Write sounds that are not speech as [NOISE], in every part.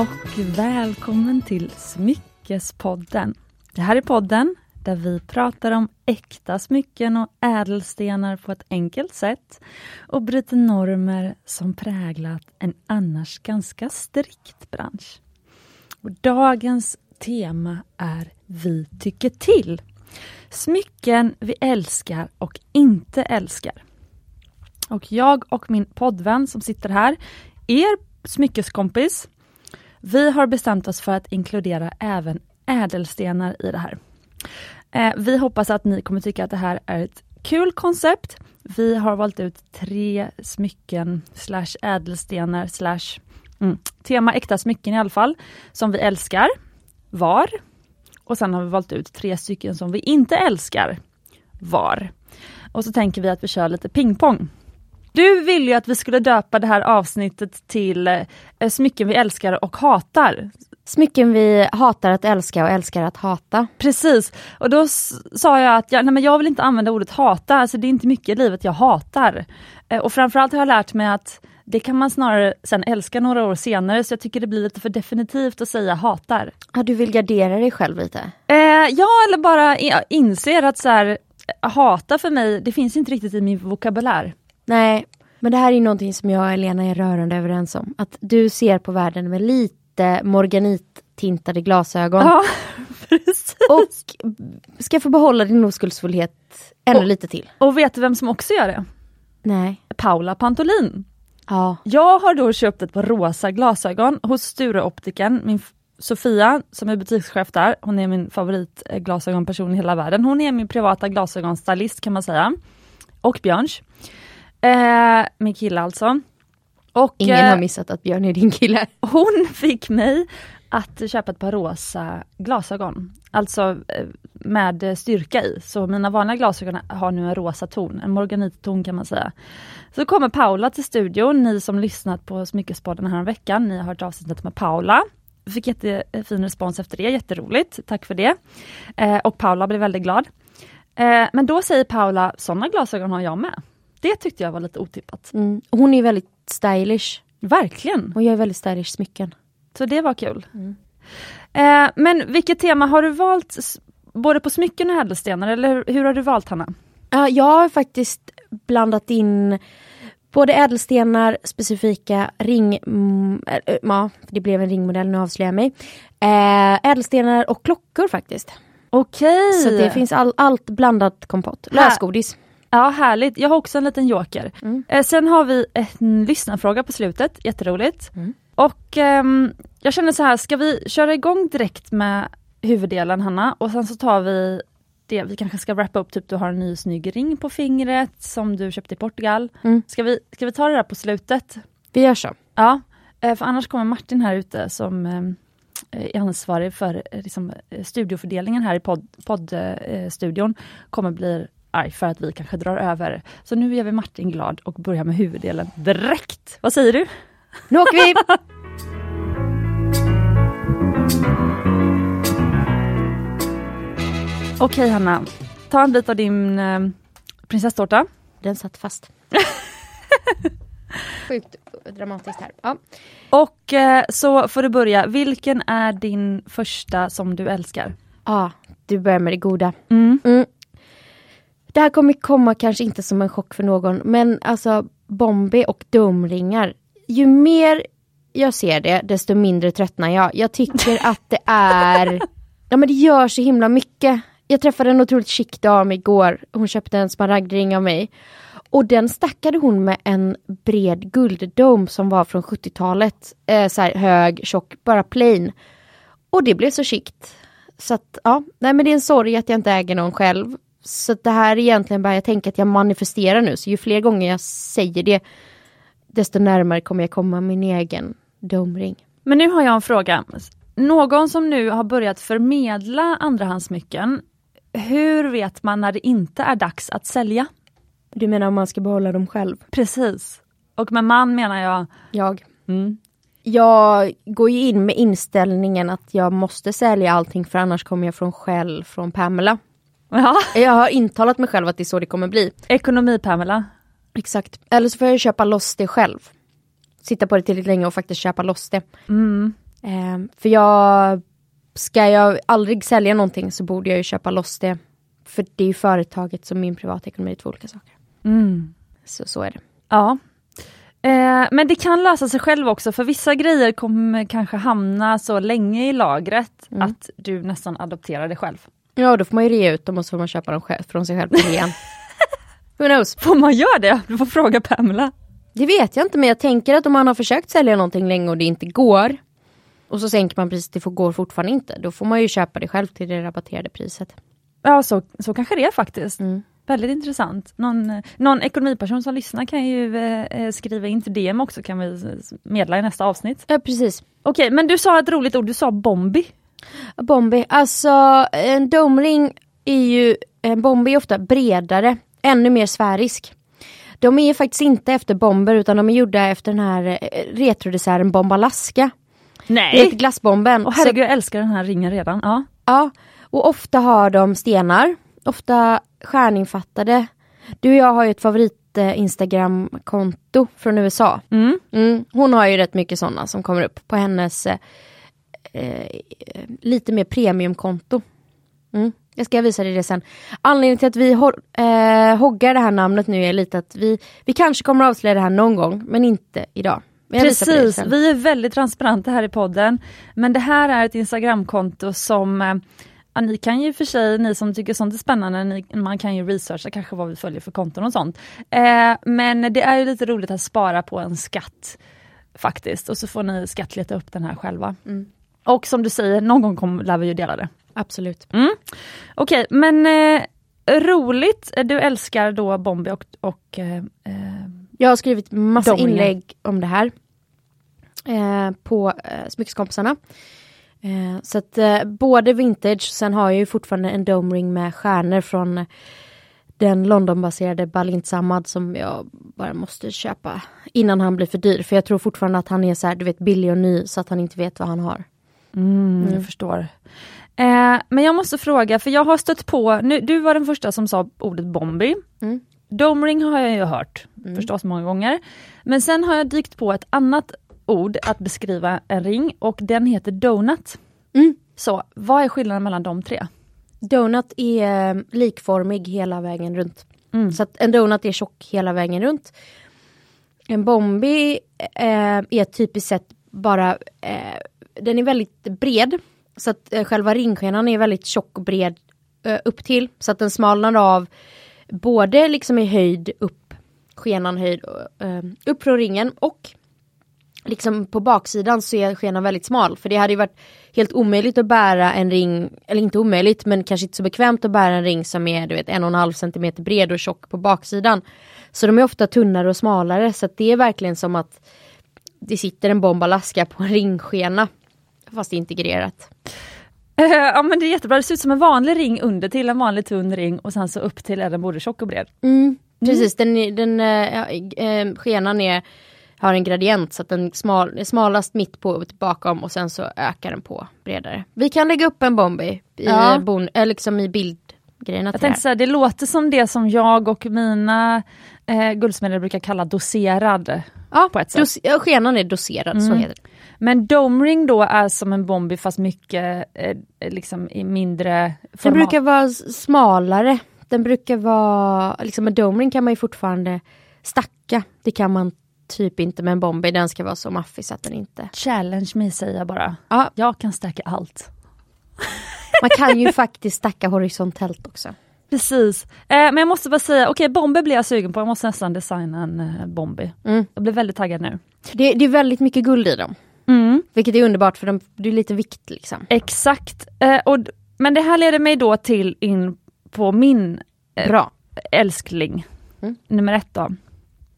och välkommen till Smyckespodden. Det här är podden där vi pratar om äkta smycken och ädelstenar på ett enkelt sätt och bryter normer som präglat en annars ganska strikt bransch. Och dagens tema är Vi tycker till. Smycken vi älskar och inte älskar. Och jag och min poddvän som sitter här, er smyckeskompis, vi har bestämt oss för att inkludera även ädelstenar i det här. Eh, vi hoppas att ni kommer tycka att det här är ett kul koncept. Vi har valt ut tre smycken slash ädelstenar slash mm, tema äkta smycken i alla fall, som vi älskar var. Och sen har vi valt ut tre stycken som vi inte älskar var. Och så tänker vi att vi kör lite pingpong. Du ville ju att vi skulle döpa det här avsnittet till eh, Smycken vi älskar och hatar. Smycken vi hatar att älska och älskar att hata. Precis, och då sa jag att jag, nej men jag vill inte använda ordet hata, alltså det är inte mycket i livet jag hatar. Eh, och framförallt har jag lärt mig att det kan man snarare sen älska några år senare, så jag tycker det blir lite för definitivt att säga hatar. Ja, du vill gardera dig själv lite? Eh, ja, eller bara inser att så här, hata för mig, det finns inte riktigt i min vokabulär. Nej, men det här är någonting som jag och Elena är rörande överens om. Att du ser på världen med lite morganittintade glasögon. Ja, [LAUGHS] precis. Och ska få behålla din oskuldsfullhet ännu och, lite till. Och vet du vem som också gör det? Nej. Paula Pantolin. Ja. Jag har då köpt ett par rosa glasögon hos Stureoptiken. Min Sofia som är butikschef där, hon är min favoritglasögonperson i hela världen. Hon är min privata glasögonstylist kan man säga. Och Björns. Eh, min kille alltså. Och, Ingen eh, har missat att Björn är din kille. [LAUGHS] Hon fick mig att köpa ett par rosa glasögon. Alltså eh, med styrka i. Så mina vanliga glasögon har nu en rosa ton, en morganitton kan man säga. Så kommer Paula till studion, ni som lyssnat på Smyckespodden här veckan, ni har hört avsnittet med Paula. Fick jättefin respons efter det, jätteroligt, tack för det. Eh, och Paula blev väldigt glad. Eh, men då säger Paula, sådana glasögon har jag med. Det tyckte jag var lite otippat. Mm. Hon är väldigt stylish. Verkligen. Hon gör väldigt stylish smycken. Så det var kul. Mm. Eh, men vilket tema har du valt, både på smycken och ädelstenar, eller hur har du valt Hanna? Uh, jag har faktiskt blandat in både ädelstenar, specifika ring... Mm, äh, ja, det blev en ringmodell, nu avslöjar jag mig. Äh, ädelstenar och klockor faktiskt. Okej! Så det finns all, allt blandat kompott. Lösgodis. Ja härligt, jag har också en liten joker. Mm. Eh, sen har vi en lyssnarfråga på slutet, jätteroligt. Mm. Och eh, jag känner så här, ska vi köra igång direkt med huvuddelen Hanna och sen så tar vi det, vi kanske ska wrappa upp, typ du har en ny snygg ring på fingret som du köpte i Portugal. Mm. Ska, vi, ska vi ta det där på slutet? Vi gör så. Ja, eh, för annars kommer Martin här ute som ehm, är ansvarig för eh, liksom, eh, studiofördelningen här i poddstudion, podd, kommer bli arg för att vi kanske drar över. Så nu gör vi Martin glad och börjar med huvuddelen direkt. Vad säger du? Nu åker vi! [LAUGHS] Okej Hanna, ta en bit av din eh, prinsesstårta. Den satt fast. [LAUGHS] Sjukt dramatiskt här. Ja. Och eh, så får du börja, vilken är din första som du älskar? Ja, ah, du börjar med det goda. Mm. Mm. Det här kommer komma kanske inte som en chock för någon, men alltså Bombay och domringar. Ju mer jag ser det, desto mindre tröttnar jag. Jag tycker [LAUGHS] att det är... Ja men det gör så himla mycket. Jag träffade en otroligt chic dam igår. Hon köpte en smaragdring av mig. Och den stackade hon med en bred gulddom som var från 70-talet. Eh, så här hög, tjock, bara plain. Och det blev så chict. Så att ja, nej men det är en sorg att jag inte äger någon själv. Så det här är egentligen bara, jag tänker att jag manifesterar nu, så ju fler gånger jag säger det, desto närmare kommer jag komma min egen domring. Men nu har jag en fråga. Någon som nu har börjat förmedla andrahandsmycken, hur vet man när det inte är dags att sälja? Du menar om man ska behålla dem själv? Precis. Och med man menar jag? Jag. Mm. Jag går ju in med inställningen att jag måste sälja allting för annars kommer jag från skäll från Pamela. Ja. Jag har intalat mig själv att det är så det kommer bli. Ekonomi-Pamela. Exakt. Eller så får jag köpa loss det själv. Sitta på det tillräckligt länge och faktiskt köpa loss det. Mm. Eh, för jag, ska jag aldrig sälja någonting så borde jag ju köpa loss det. För det är ju företaget som min privatekonomi är två olika saker. Mm. Så, så är det. Ja. Eh, men det kan lösa sig själv också för vissa grejer kommer kanske hamna så länge i lagret Mm. att du nästan adopterar det själv. Ja, då får man ju rea ut dem och så får man köpa dem själv, från sig själv rean. [LAUGHS] Who knows? Får man göra det? Du får fråga Pamela. Det vet jag inte men jag tänker att om man har försökt sälja någonting länge och det inte går och så sänker man priset, det går fortfarande inte. Då får man ju köpa det själv till det rabatterade priset. Ja, så, så kanske det är faktiskt. Mm. Väldigt intressant. Någon, någon ekonomiperson som lyssnar kan ju eh, eh, skriva in till DM också, kan vi medla i nästa avsnitt. Ja precis. Okej, men du sa ett roligt ord, du sa bombi. Bombi, alltså en domring är ju, en bombi är ofta bredare, ännu mer sfärisk. De är faktiskt inte efter bomber utan de är gjorda efter den här eh, retrodesserten Bombalaska. Det heter Nej! glassbomben. Och Så- herregud, jag älskar den här ringen redan. Ja. Ja, och ofta har de stenar, ofta stjärninfattade. Du och jag har ju ett favorit eh, Instagram-konto från USA. Mm. Mm, hon har ju rätt mycket sådana som kommer upp på hennes eh, lite mer premiumkonto. Mm. Jag ska visa dig det sen. Anledningen till att vi hor- eh, hoggar det här namnet nu är lite att vi, vi kanske kommer att avslöja det här någon gång, men inte idag. Men Precis, vi är väldigt transparenta här i podden. Men det här är ett Instagramkonto som eh, Ja, ni kan ju för sig, ni som tycker sånt är spännande, ni, man kan ju researcha kanske vad vi följer för konton och sånt. Eh, men det är ju lite roligt att spara på en skatt faktiskt och så får ni skattleta upp den här själva. Mm. Och som du säger, någon gång kommer, lär vi ju dela det. Absolut. Okej, men eh, roligt. Du älskar då Bombi och, och eh, eh, Jag har skrivit massa Domringen. inlägg om det här. Eh, på eh, Smyckeskompisarna. Eh, så att eh, både vintage, sen har jag ju fortfarande en domring med stjärnor från den Londonbaserade Balint Samad som jag bara måste köpa innan han blir för dyr. För jag tror fortfarande att han är så här, du vet billig och ny så att han inte vet vad han har. Mm, Jag förstår. Eh, men jag måste fråga, för jag har stött på, nu, du var den första som sa ordet Bombi. Mm. Domring har jag ju hört förstås många gånger. Men sen har jag dykt på ett annat ord att beskriva en ring och den heter donut. Mm. Så vad är skillnaden mellan de tre? Donut är eh, likformig hela vägen runt. Mm. Så att en donut är tjock hela vägen runt. En bombi eh, är typiskt sett bara, eh, den är väldigt bred. Så att eh, själva ringskenan är väldigt tjock och bred eh, upp till. Så att den smalnar av både liksom i höjd upp, skenan höjd eh, upp från ringen och liksom på baksidan så är skenan väldigt smal. För det hade ju varit helt omöjligt att bära en ring, eller inte omöjligt men kanske inte så bekvämt att bära en ring som är du vet en och en halv centimeter bred och tjock på baksidan. Så de är ofta tunnare och smalare så att det är verkligen som att det sitter en bombalaska på en ringskena. Fast integrerat. Eh, ja men det är jättebra, det ser ut som en vanlig ring under till en vanlig tunn ring och sen så upp till är den både tjock och bred. Mm, precis, den, den ja, eh, skenan är, har en gradient så att den smal, är smalast mitt på bakom och sen så ökar den på bredare. Vi kan lägga upp en bombi i, Ja. bon, äh, liksom i bildgrejerna Jag till det tänkte här. säga, det låter som det som jag och mina eh, guldsmeder brukar kalla doserad. Ja, på ett sätt. dos, skenan är doserad, så Mm. heter det. Men domring då är som en bombi fast mycket eh, liksom i mindre Den format. brukar vara smalare. Den brukar vara, liksom en domring kan man ju fortfarande stacka. Det kan man typ inte med en bombi, den ska vara så maffig så att den inte... Challenge me säger jag bara. Ja, Jag kan stacka allt. Man kan ju faktiskt stacka horisontellt också. Precis. Eh, men jag måste bara säga, okej bomber blir jag sugen på, jag måste nästan designa en eh, bombi. Mm. Jag blir väldigt taggad nu. Det, det är väldigt mycket guld i dem. Mm. Vilket är underbart för de, det är lite vikt liksom. Exakt. Eh, och, men det här leder mig då till in på min eh, Bra. älskling, Mm. nummer ett då.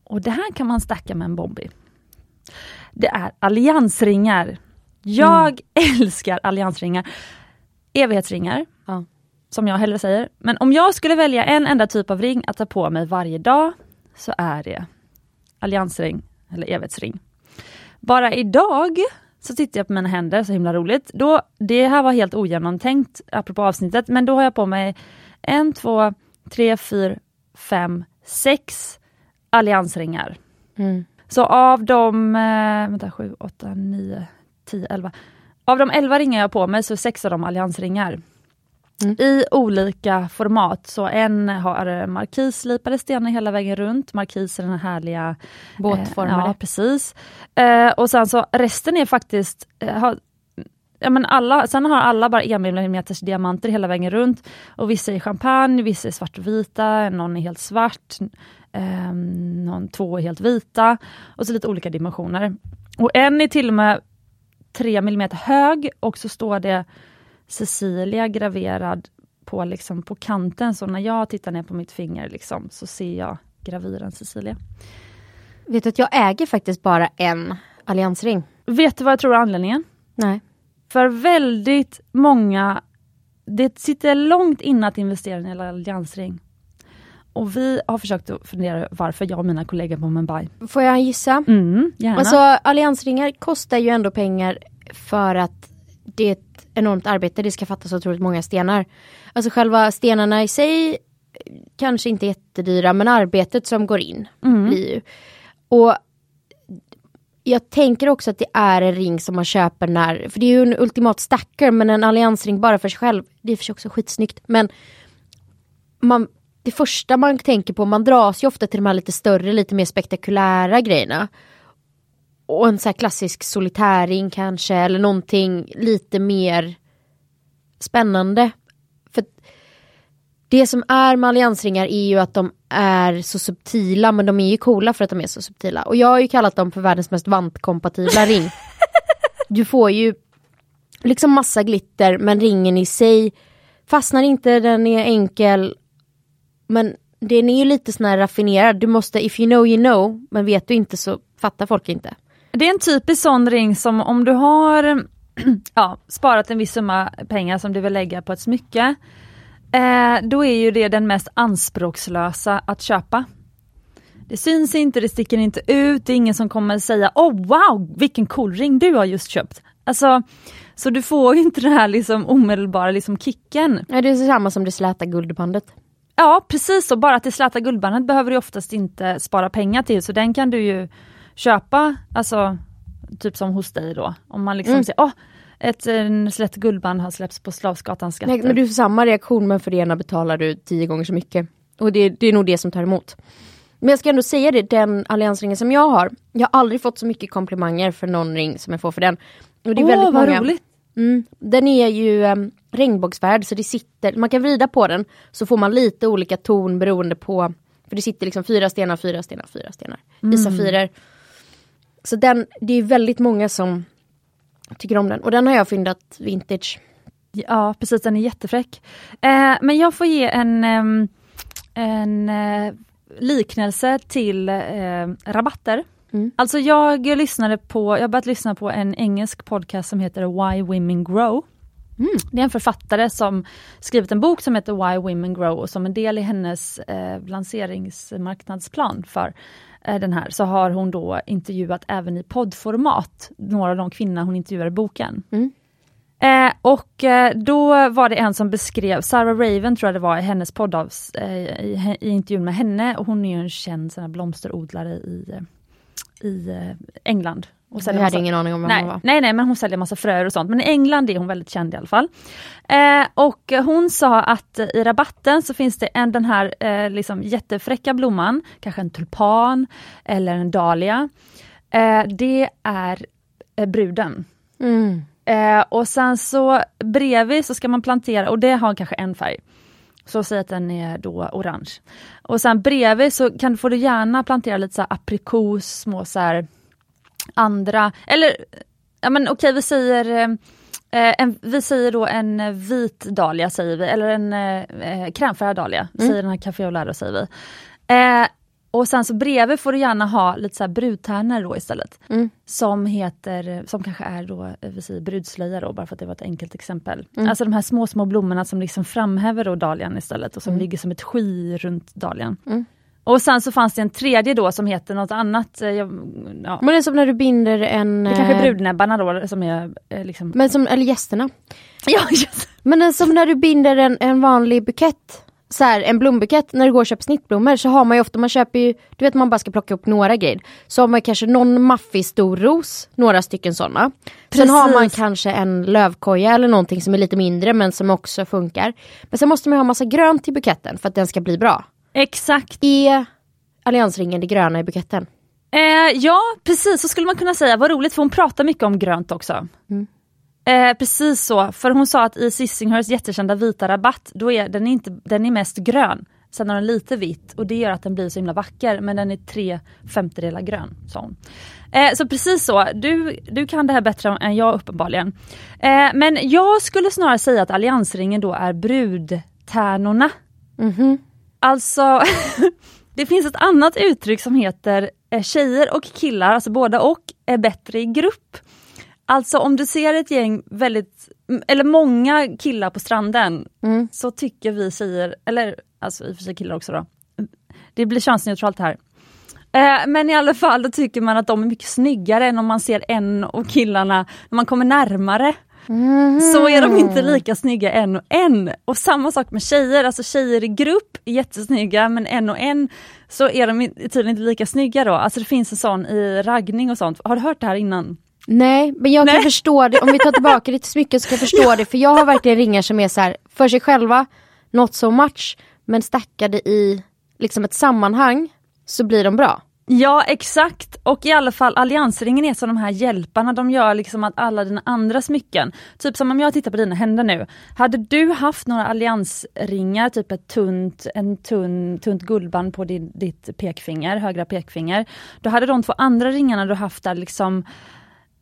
Och det här kan man stacka med en bombi. Det är alliansringar. Jag [LAUGHS] älskar alliansringar. Evighetsringar, Ja. som jag hellre säger. Men om jag skulle välja en enda typ av ring att ta på mig varje dag, så är det alliansring eller evighetsring. Bara idag så tittar jag på mina händer, så himla roligt. Då, det här var helt ogenomtänkt, apropå avsnittet, men då har jag på mig en, två, tre, fyra, fem, sex alliansringar. Mm. Så av de, eh, vänta, sju, åtta, nio, 10, 11. Av de 11 ringar jag har på mig så är sex av dem alliansringar. Mm. I olika format, så en har markisslipade stenar hela vägen runt. Markis är den härliga båtformade. Eh, ja, precis. Eh, och sen så resten är faktiskt eh, har, ja, men alla, sen har alla bara en millimeters diamanter hela vägen runt. Och vissa är champagne, vissa är svartvita, någon är helt svart, eh, någon, två är helt vita. Och så lite olika dimensioner. Och en är till och med 3 mm hög och så står det Cecilia graverad på, liksom, på kanten. Så när jag tittar ner på mitt finger liksom, så ser jag gravyren Cecilia. Vet du att jag äger faktiskt bara en alliansring. Vet du vad jag tror är anledningen? Nej. För väldigt många, det sitter långt inne att investera i en alliansring. Och vi har försökt att fundera varför jag och mina kollegor på Mumbai. Får jag gissa? Mm, gärna. Alltså alliansringar kostar ju ändå pengar för att det är ett enormt arbete, det ska fattas otroligt många stenar. Alltså själva stenarna i sig kanske inte är jättedyra men arbetet som går in mm. blir ju. Och jag tänker också att det är en ring som man köper när, för det är ju en ultimat stacker men en alliansring bara för sig själv, det är för sig också skitsnyggt men man, det första man tänker på, man dras ju ofta till de här lite större, lite mer spektakulära grejerna. Och en så här klassisk solitäring kanske eller någonting lite mer spännande. För det som är med alliansringar är ju att de är så subtila men de är ju coola för att de är så subtila. Och jag har ju kallat dem för världens mest vantkompatibla [LAUGHS] ring. Du får ju liksom massa glitter men ringen i sig fastnar inte, den är enkel. Men den är ju lite sån här raffinerad, du måste, if you know you know, men vet du inte så fattar folk inte. Det är en typisk sån ring som om du har [CLEARS THROAT] ja, sparat en viss summa pengar som du vill lägga på ett smycke. Eh, då är ju det den mest anspråkslösa att köpa. Det syns inte, det sticker inte ut, det är ingen som kommer säga oh wow vilken cool ring du har just köpt. Alltså, så du får inte den här liksom omedelbara liksom kicken. Ja, det är samma som det släta guldbandet. Ja precis så, bara att det släta guldbandet behöver du oftast inte spara pengar till så den kan du ju köpa, alltså typ som hos dig då. Om man liksom mm. säger, åh, ett slätt guldband har släppts på Slavsgatan skatter. Nej, men du får samma reaktion men för det ena betalar du tio gånger så mycket. Och det, det är nog det som tar emot. Men jag ska ändå säga det, den alliansringen som jag har, jag har aldrig fått så mycket komplimanger för någon ring som jag får för den. Och det är Åh, väldigt vad många. roligt! Mm, den är ju um, regnbågsfärg så det sitter, man kan vrida på den så får man lite olika ton beroende på, för det sitter liksom fyra stenar, fyra stenar, fyra stenar mm. i safirer. Så den, det är väldigt många som tycker om den och den har jag fyndat vintage. Ja precis, den är jättefräck. Eh, men jag får ge en, en eh, liknelse till eh, rabatter. Mm. Alltså jag lyssnade på, jag börjat lyssna på en engelsk podcast som heter Why Women Grow. Mm. Det är en författare som skrivit en bok som heter Why Women Grow och som en del i hennes eh, lanseringsmarknadsplan för Eh, den här, så har hon då intervjuat även i poddformat några av de kvinnor hon intervjuar i boken. Mm. Eh, och eh, då var det en som beskrev, Sarah Raven tror jag det var i hennes podd eh, i, i, intervjun med henne, och hon är ju en känd blomsterodlare i, i eh, England. Och jag hade massa, ingen aning om vem nej, hon var. Nej, nej, men hon säljer massa fröer och sånt. Men i England är hon väldigt känd i alla fall. Eh, och hon sa att i rabatten så finns det en, den här eh, liksom jättefräcka blomman, kanske en tulpan eller en dahlia. Eh, det är eh, bruden. Mm. Eh, och sen så bredvid så ska man plantera, och det har kanske en färg. Så säg att den är då orange. Och sen bredvid så kan, får du gärna plantera lite så aprikos, små så andra, eller ja men okej okay, vi säger eh, en, vi säger då en vit dahlia säger vi, eller en eh, krämfärgad dahlia, mm. säger den här Café Olaro säger vi. Eh, och sen så bredvid får du gärna ha lite så här brudtärnor då istället. Mm. Som heter, som kanske är då, eh, vi säger brudslöja då, bara för att det var ett enkelt exempel. Mm. Alltså de här små små blommorna som liksom framhäver då dahlian istället och som mm. ligger som ett sky runt dahlian. Mm. Och sen så fanns det en tredje då som heter något annat. Eh, jag, ja. Men det är som när du binder en... Det är kanske eh, brudnäbbarna då som är liksom... Men som, eller gästerna. Ja, [LAUGHS] yes. Men som när du binder en, en vanlig bukett. Så här, en blombukett, när du går och köper snittblommor så har man ju ofta, man köper ju, du vet man bara ska plocka upp några grejer. Så har man kanske någon maffig stor ros, några stycken sådana. Sen har man kanske en lövkoja eller någonting som är lite mindre men som också funkar. Men sen måste man ha massa grönt i buketten för att den ska bli bra. Exakt. Är alliansringen det gröna i buketten? Eh, ja precis, så skulle man kunna säga. Vad roligt för hon pratar mycket om grönt också. Mm. Eh, precis så, för hon sa att i Sissinghörs jättekända vita rabatt, då är den, inte, den är mest grön. Sen har den lite vitt och det gör att den blir så himla vacker men den är tre femtedelar grön, sa hon. Eh, så precis så, du, du kan det här bättre än jag uppenbarligen. Eh, men jag skulle snarare säga att alliansringen då är brudtärnorna. Mhm. Alltså, [LAUGHS] det finns ett annat uttryck som heter eh, tjejer och killar, alltså båda och, är bättre i grupp. Alltså om du ser ett gäng väldigt, eller många killar på stranden, Mm. så tycker vi tjejer, eller alltså i och för sig killar också då, det blir könsneutralt här. Eh, men i alla fall då tycker man att de är mycket snyggare än om man ser en och killarna, när man kommer närmare så är de inte lika snygga en och en. Och samma sak med tjejer, alltså tjejer i grupp är jättesnygga men en och en så är de tydligen inte lika snygga då. Alltså det finns en sån i raggning och sånt. Har du hört det här innan? Nej, men jag kan Nej. förstå det. Om vi tar tillbaka till smycken så kan jag förstå det. För jag har verkligen ringar som är så här, för sig själva, not so much. Men stackade i liksom ett sammanhang så blir de bra. Ja exakt och i alla fall alliansringen är som de här hjälparna, de gör liksom att alla dina andra smycken, typ som om jag tittar på dina händer nu, hade du haft några alliansringar, typ ett tunt, en tunn, tunt guldband på din, ditt pekfinger, högra pekfinger, då hade de två andra ringarna du haft där liksom,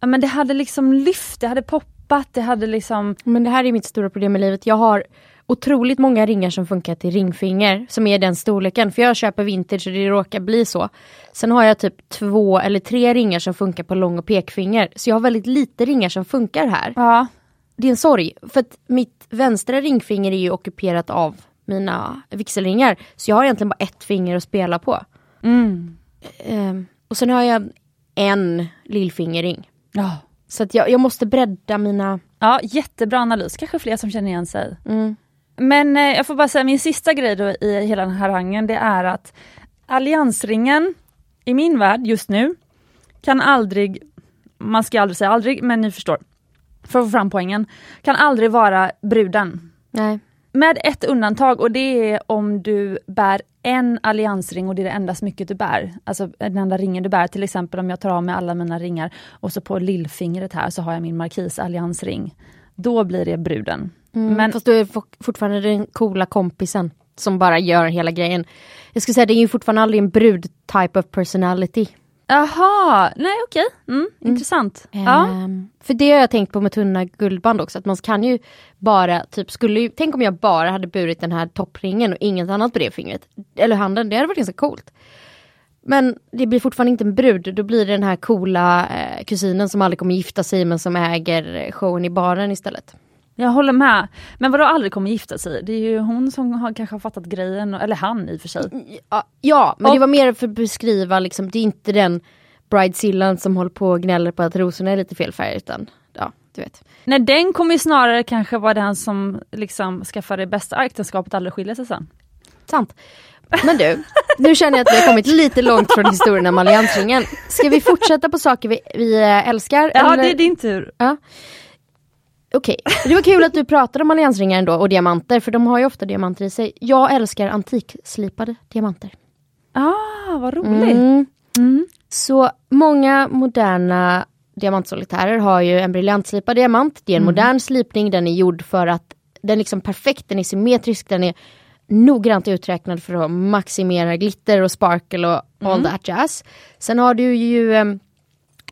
ja men det hade liksom lyft, det hade poppat, det hade liksom, Men det här är mitt stora problem i livet. Jag har otroligt många ringar som funkar till ringfinger, som är den storleken. För jag köper vintage och det råkar bli så. Sen har jag typ två eller tre ringar som funkar på lång och pekfinger. Så jag har väldigt lite ringar som funkar här. ja, Det är en sorg, för att mitt vänstra ringfinger är ju ockuperat av mina vigselringar. Så jag har egentligen bara ett finger att spela på. mm. Ehm, och sen har jag en lillfingerring. Ja. Så att jag, jag måste bredda mina... Ja, jättebra analys, kanske fler som känner igen sig. Mm. Men eh, jag får bara säga min sista grej då i hela den här harangen, det är att alliansringen i min värld just nu kan aldrig, man ska aldrig säga aldrig, men ni förstår, för att få fram poängen, kan aldrig vara bruden. Nej. Med ett undantag och det är om du bär en alliansring och det är det enda smycket du bär. Alltså den enda ringen du bär. Till exempel om jag tar av mig alla mina ringar och så på lillfingret här så har jag min markis alliansring. Då blir det bruden. Mm, Men Fast du är fo- fortfarande den coola kompisen som bara gör hela grejen. Jag skulle säga det är ju fortfarande aldrig en brud type of personality. Jaha, nej okej, mm, intressant. Ja. Ehm, för det har jag tänkt på med tunna guldband också, att man kan ju bara, typ skulle ju, tänk om jag bara hade burit den här toppringen och inget annat på det fingret. Eller handen, det hade varit ganska coolt. Men det blir fortfarande inte en brud, då blir det den här coola eh, kusinen som aldrig kommer gifta sig men som äger showen i baren istället. Jag håller med. Men vadå aldrig kommer gifta sig? Det är ju hon som har, kanske har fattat grejen, eller han i och för sig. Ja, ja men Och- det var mer för att beskriva liksom, det är inte den bridezillan som håller på och gnäller på att rosorna är lite fel färg utan ja, du vet. Nej den kommer ju snarare kanske vara den som liksom skaffar det bästa äktenskapet aldrig skiljer sig sen. Sant. Men du, nu känner jag att vi har kommit lite långt från historien om alliansringen. Ska vi fortsätta på saker vi, vi eh, älskar? Ja eller? det är din tur. Ja. Okej, det var kul att du pratade om alliansringar ändå och diamanter för de har ju ofta diamanter i sig. Jag älskar antikslipade diamanter. Ah, vad roligt. Mm. Mm. Så många moderna diamantsolitärer har ju en briljantslipad diamant. Det är en modern slipning, den är gjord för att den är liksom perfekt, den är symmetrisk, den är noggrant uträknad för att maximera glitter och sparkle och all that jazz. Sen har du ju eh,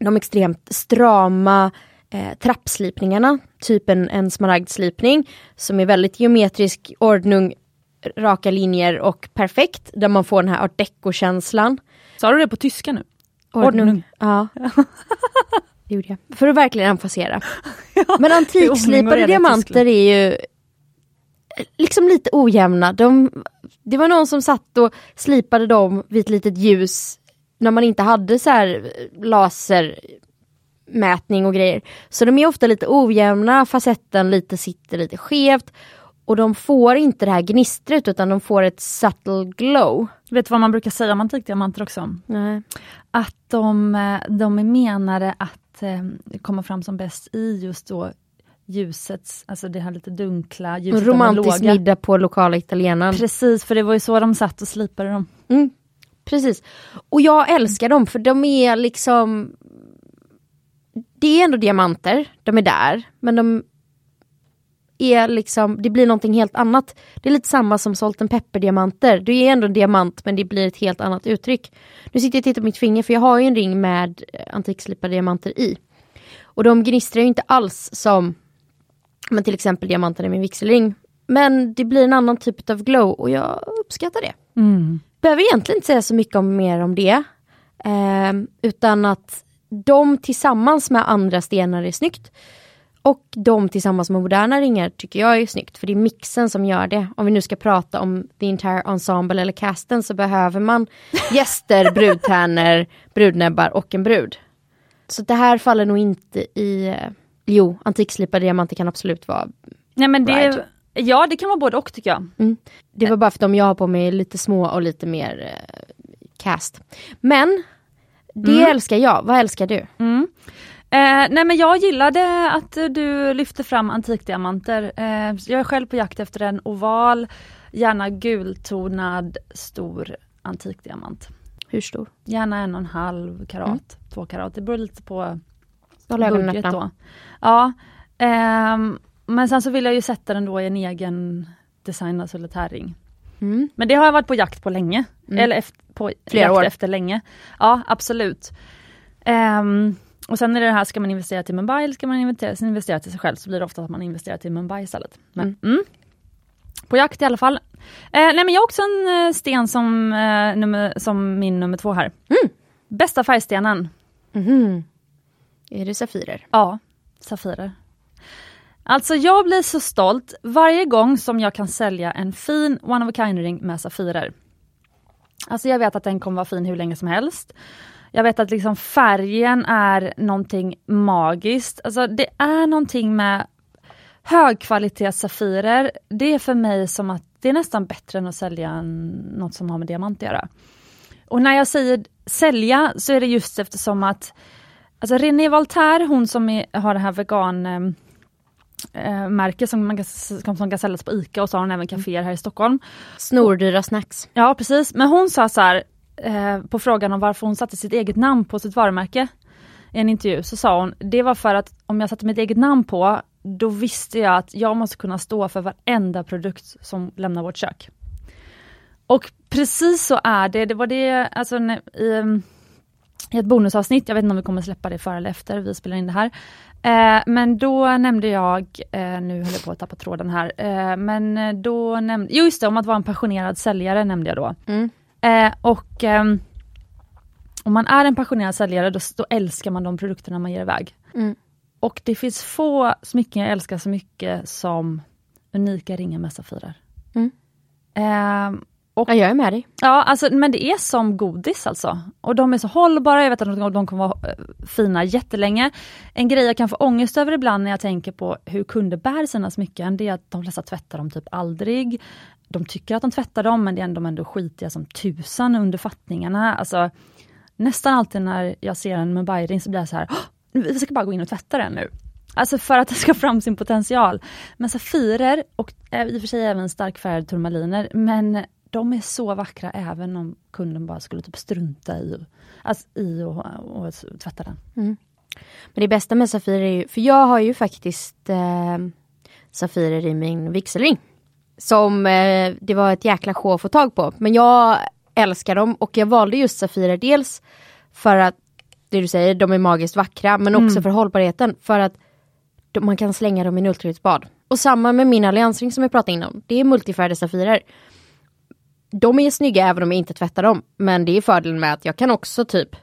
de extremt strama eh, trappslipningarna, typ en, en smaragdslipning som är väldigt geometrisk, ordnung, raka linjer och perfekt, där man får den här art deco-känslan. Sa du det på tyska nu? Ordnung. Ordnung. Ja. [LAUGHS] Det gjorde jag. För att verkligen emfasera. [LAUGHS] Men ordning och antikslipade diamanter är ju liksom lite ojämna. De, det var någon som satt och slipade dem vid ett litet ljus när man inte hade så här lasermätning och grejer. Så de är ofta lite ojämna, facetten lite sitter lite skevt. Och de får inte det här gnistret utan de får ett subtle glow. Vet du vad man brukar säga om antikdiamanter också? Nej. Att de, eh, de är menade att eh, komma fram som bäst i just då ljusets, alltså det här lite dunkla ljuset. Romantisk middag på lokala italienaren. Precis, för det var ju så de satt och slipade dem. Mm, precis. Och jag älskar dem för de är liksom Det är ändå diamanter, de är där, men de är liksom, det blir någonting helt annat. Det är lite samma som Salt and Pepper-diamanter. Det är ändå en diamant men det blir ett helt annat uttryck. Nu sitter jag och tittar på mitt finger för jag har ju en ring med antikslipade diamanter i. Och de gnistrar ju inte alls som men till exempel diamanten i min vigselring. Men det blir en annan typ av glow och jag uppskattar det. Mm. Behöver egentligen inte säga så mycket om, mer om det. Eh, utan att de tillsammans med andra stenar är snyggt. Och de tillsammans med moderna ringar tycker jag är snyggt. För det är mixen som gör det. Om vi nu ska prata om the entire ensemble eller casten så behöver man [LAUGHS] gäster, brudtärnor, brudnäbbar och en brud. Så det här faller nog inte i... Eh, jo, antikslipade diamanter kan absolut vara Nej, men det. Ja, det kan vara både och tycker jag. Mm. Det var bara för att de jag har på mig är lite små och lite mer eh, cast. Men det Mm. älskar jag. Vad älskar du? Mm. Eh, nej men jag gillade att eh, du lyfte fram antikdiamanter. Eh, jag är själv på jakt efter en oval, gärna gultonad, stor antikdiamant. Hur stor? Gärna en och en halv karat, två karat. Det beror lite på budget då. Ja, ehm, men sen så vill jag ju sätta den då i en egen designad solitärring. Mm. Men det har jag varit på jakt på länge. Mm. Eller efter, på Flera år. efter länge. Ja, absolut. Ehm, och sen är det här, ska man investera till Mumbai eller ska man investera, investera till sig själv så blir det ofta att man investerar till Mumbai istället. Men, mm. På jakt i alla fall. Eh, nej men jag har också en eh, sten som, eh, nummer, som min nummer två här. Mm. Bästa färgstenen? Mhm. Är det Safirer? Ja, Safirer. Alltså jag blir så stolt varje gång som jag kan sälja en fin one of a kind ring med Safirer. Alltså jag vet att den kommer vara fin hur länge som helst. Jag vet att liksom färgen är någonting magiskt. Alltså det är någonting med högkvalitetssafirer. Det är för mig som att det är nästan bättre än att sälja något som har med diamant att göra. Och när jag säger sälja så är det just eftersom att Alltså René Voltaire, hon som är, har det här vegan ehm, eh, märke som, man kan, som kan säljas på ICA och så har hon även kaféer här i Stockholm. Snordyra snacks. Ja precis, men hon sa så här eh, på frågan om varför hon satte sitt eget namn på sitt varumärke i en intervju så sa hon, det var för att om jag satte mitt eget namn på, då visste jag att jag måste kunna stå för varenda produkt som lämnar vårt kök. Och precis så är det, det var det, alltså i, um, i ett bonusavsnitt, jag vet inte om vi kommer släppa det före eller efter vi spelar in det här. Eh, men då nämnde jag, eh, nu höll jag på att tappa tråden här, eh, men eh, då nämnde, jo just det, om att vara en passionerad säljare nämnde jag då. Mm. Eh, och ehm, om man är en passionerad säljare då, då älskar man de produkterna man ger iväg. Mm. Och det finns få smycken jag älskar så mycket som unika ringar med safirer. Mm. Och Ja, jag är med dig. Ja, alltså, men det är som godis alltså. Och de är så hållbara, jag vet att de, kommer vara eh, fina jättelänge. En grej jag kan få ångest över ibland när jag tänker på hur kunder bär sina smycken, det är att de flesta tvättar dem typ aldrig. De tycker att de tvättar dem, men det är ändå, de ändå skitiga som tusan under fattningarna. Alltså, nästan alltid när jag ser en Mumbai-ring så blir jag så här, "Åh, vi ska bara gå in och tvätta den nu. Alltså för att den ska fram sin potential. Men safirer, och eh, i och för sig även starkfärgade turmaliner, men de är så vackra även om kunden bara skulle typ strunta i, alltså, i och, och tvätta den. Men det bästa med Safirer är ju, för jag har ju faktiskt eh, Safirer i min vigselring. Som eh, det var ett jäkla sjå att få tag på. Men jag älskar dem och jag valde just Safirer dels för att, det du säger, de är magiskt vackra men också för hållbarheten. För att de, man kan slänga dem i en ultraljudsbad. Och samma med min alliansring som jag pratade innan. Det är multifärgade Safirer. De är snygga även om jag inte tvättar dem. Men det är fördelen med att jag kan också typ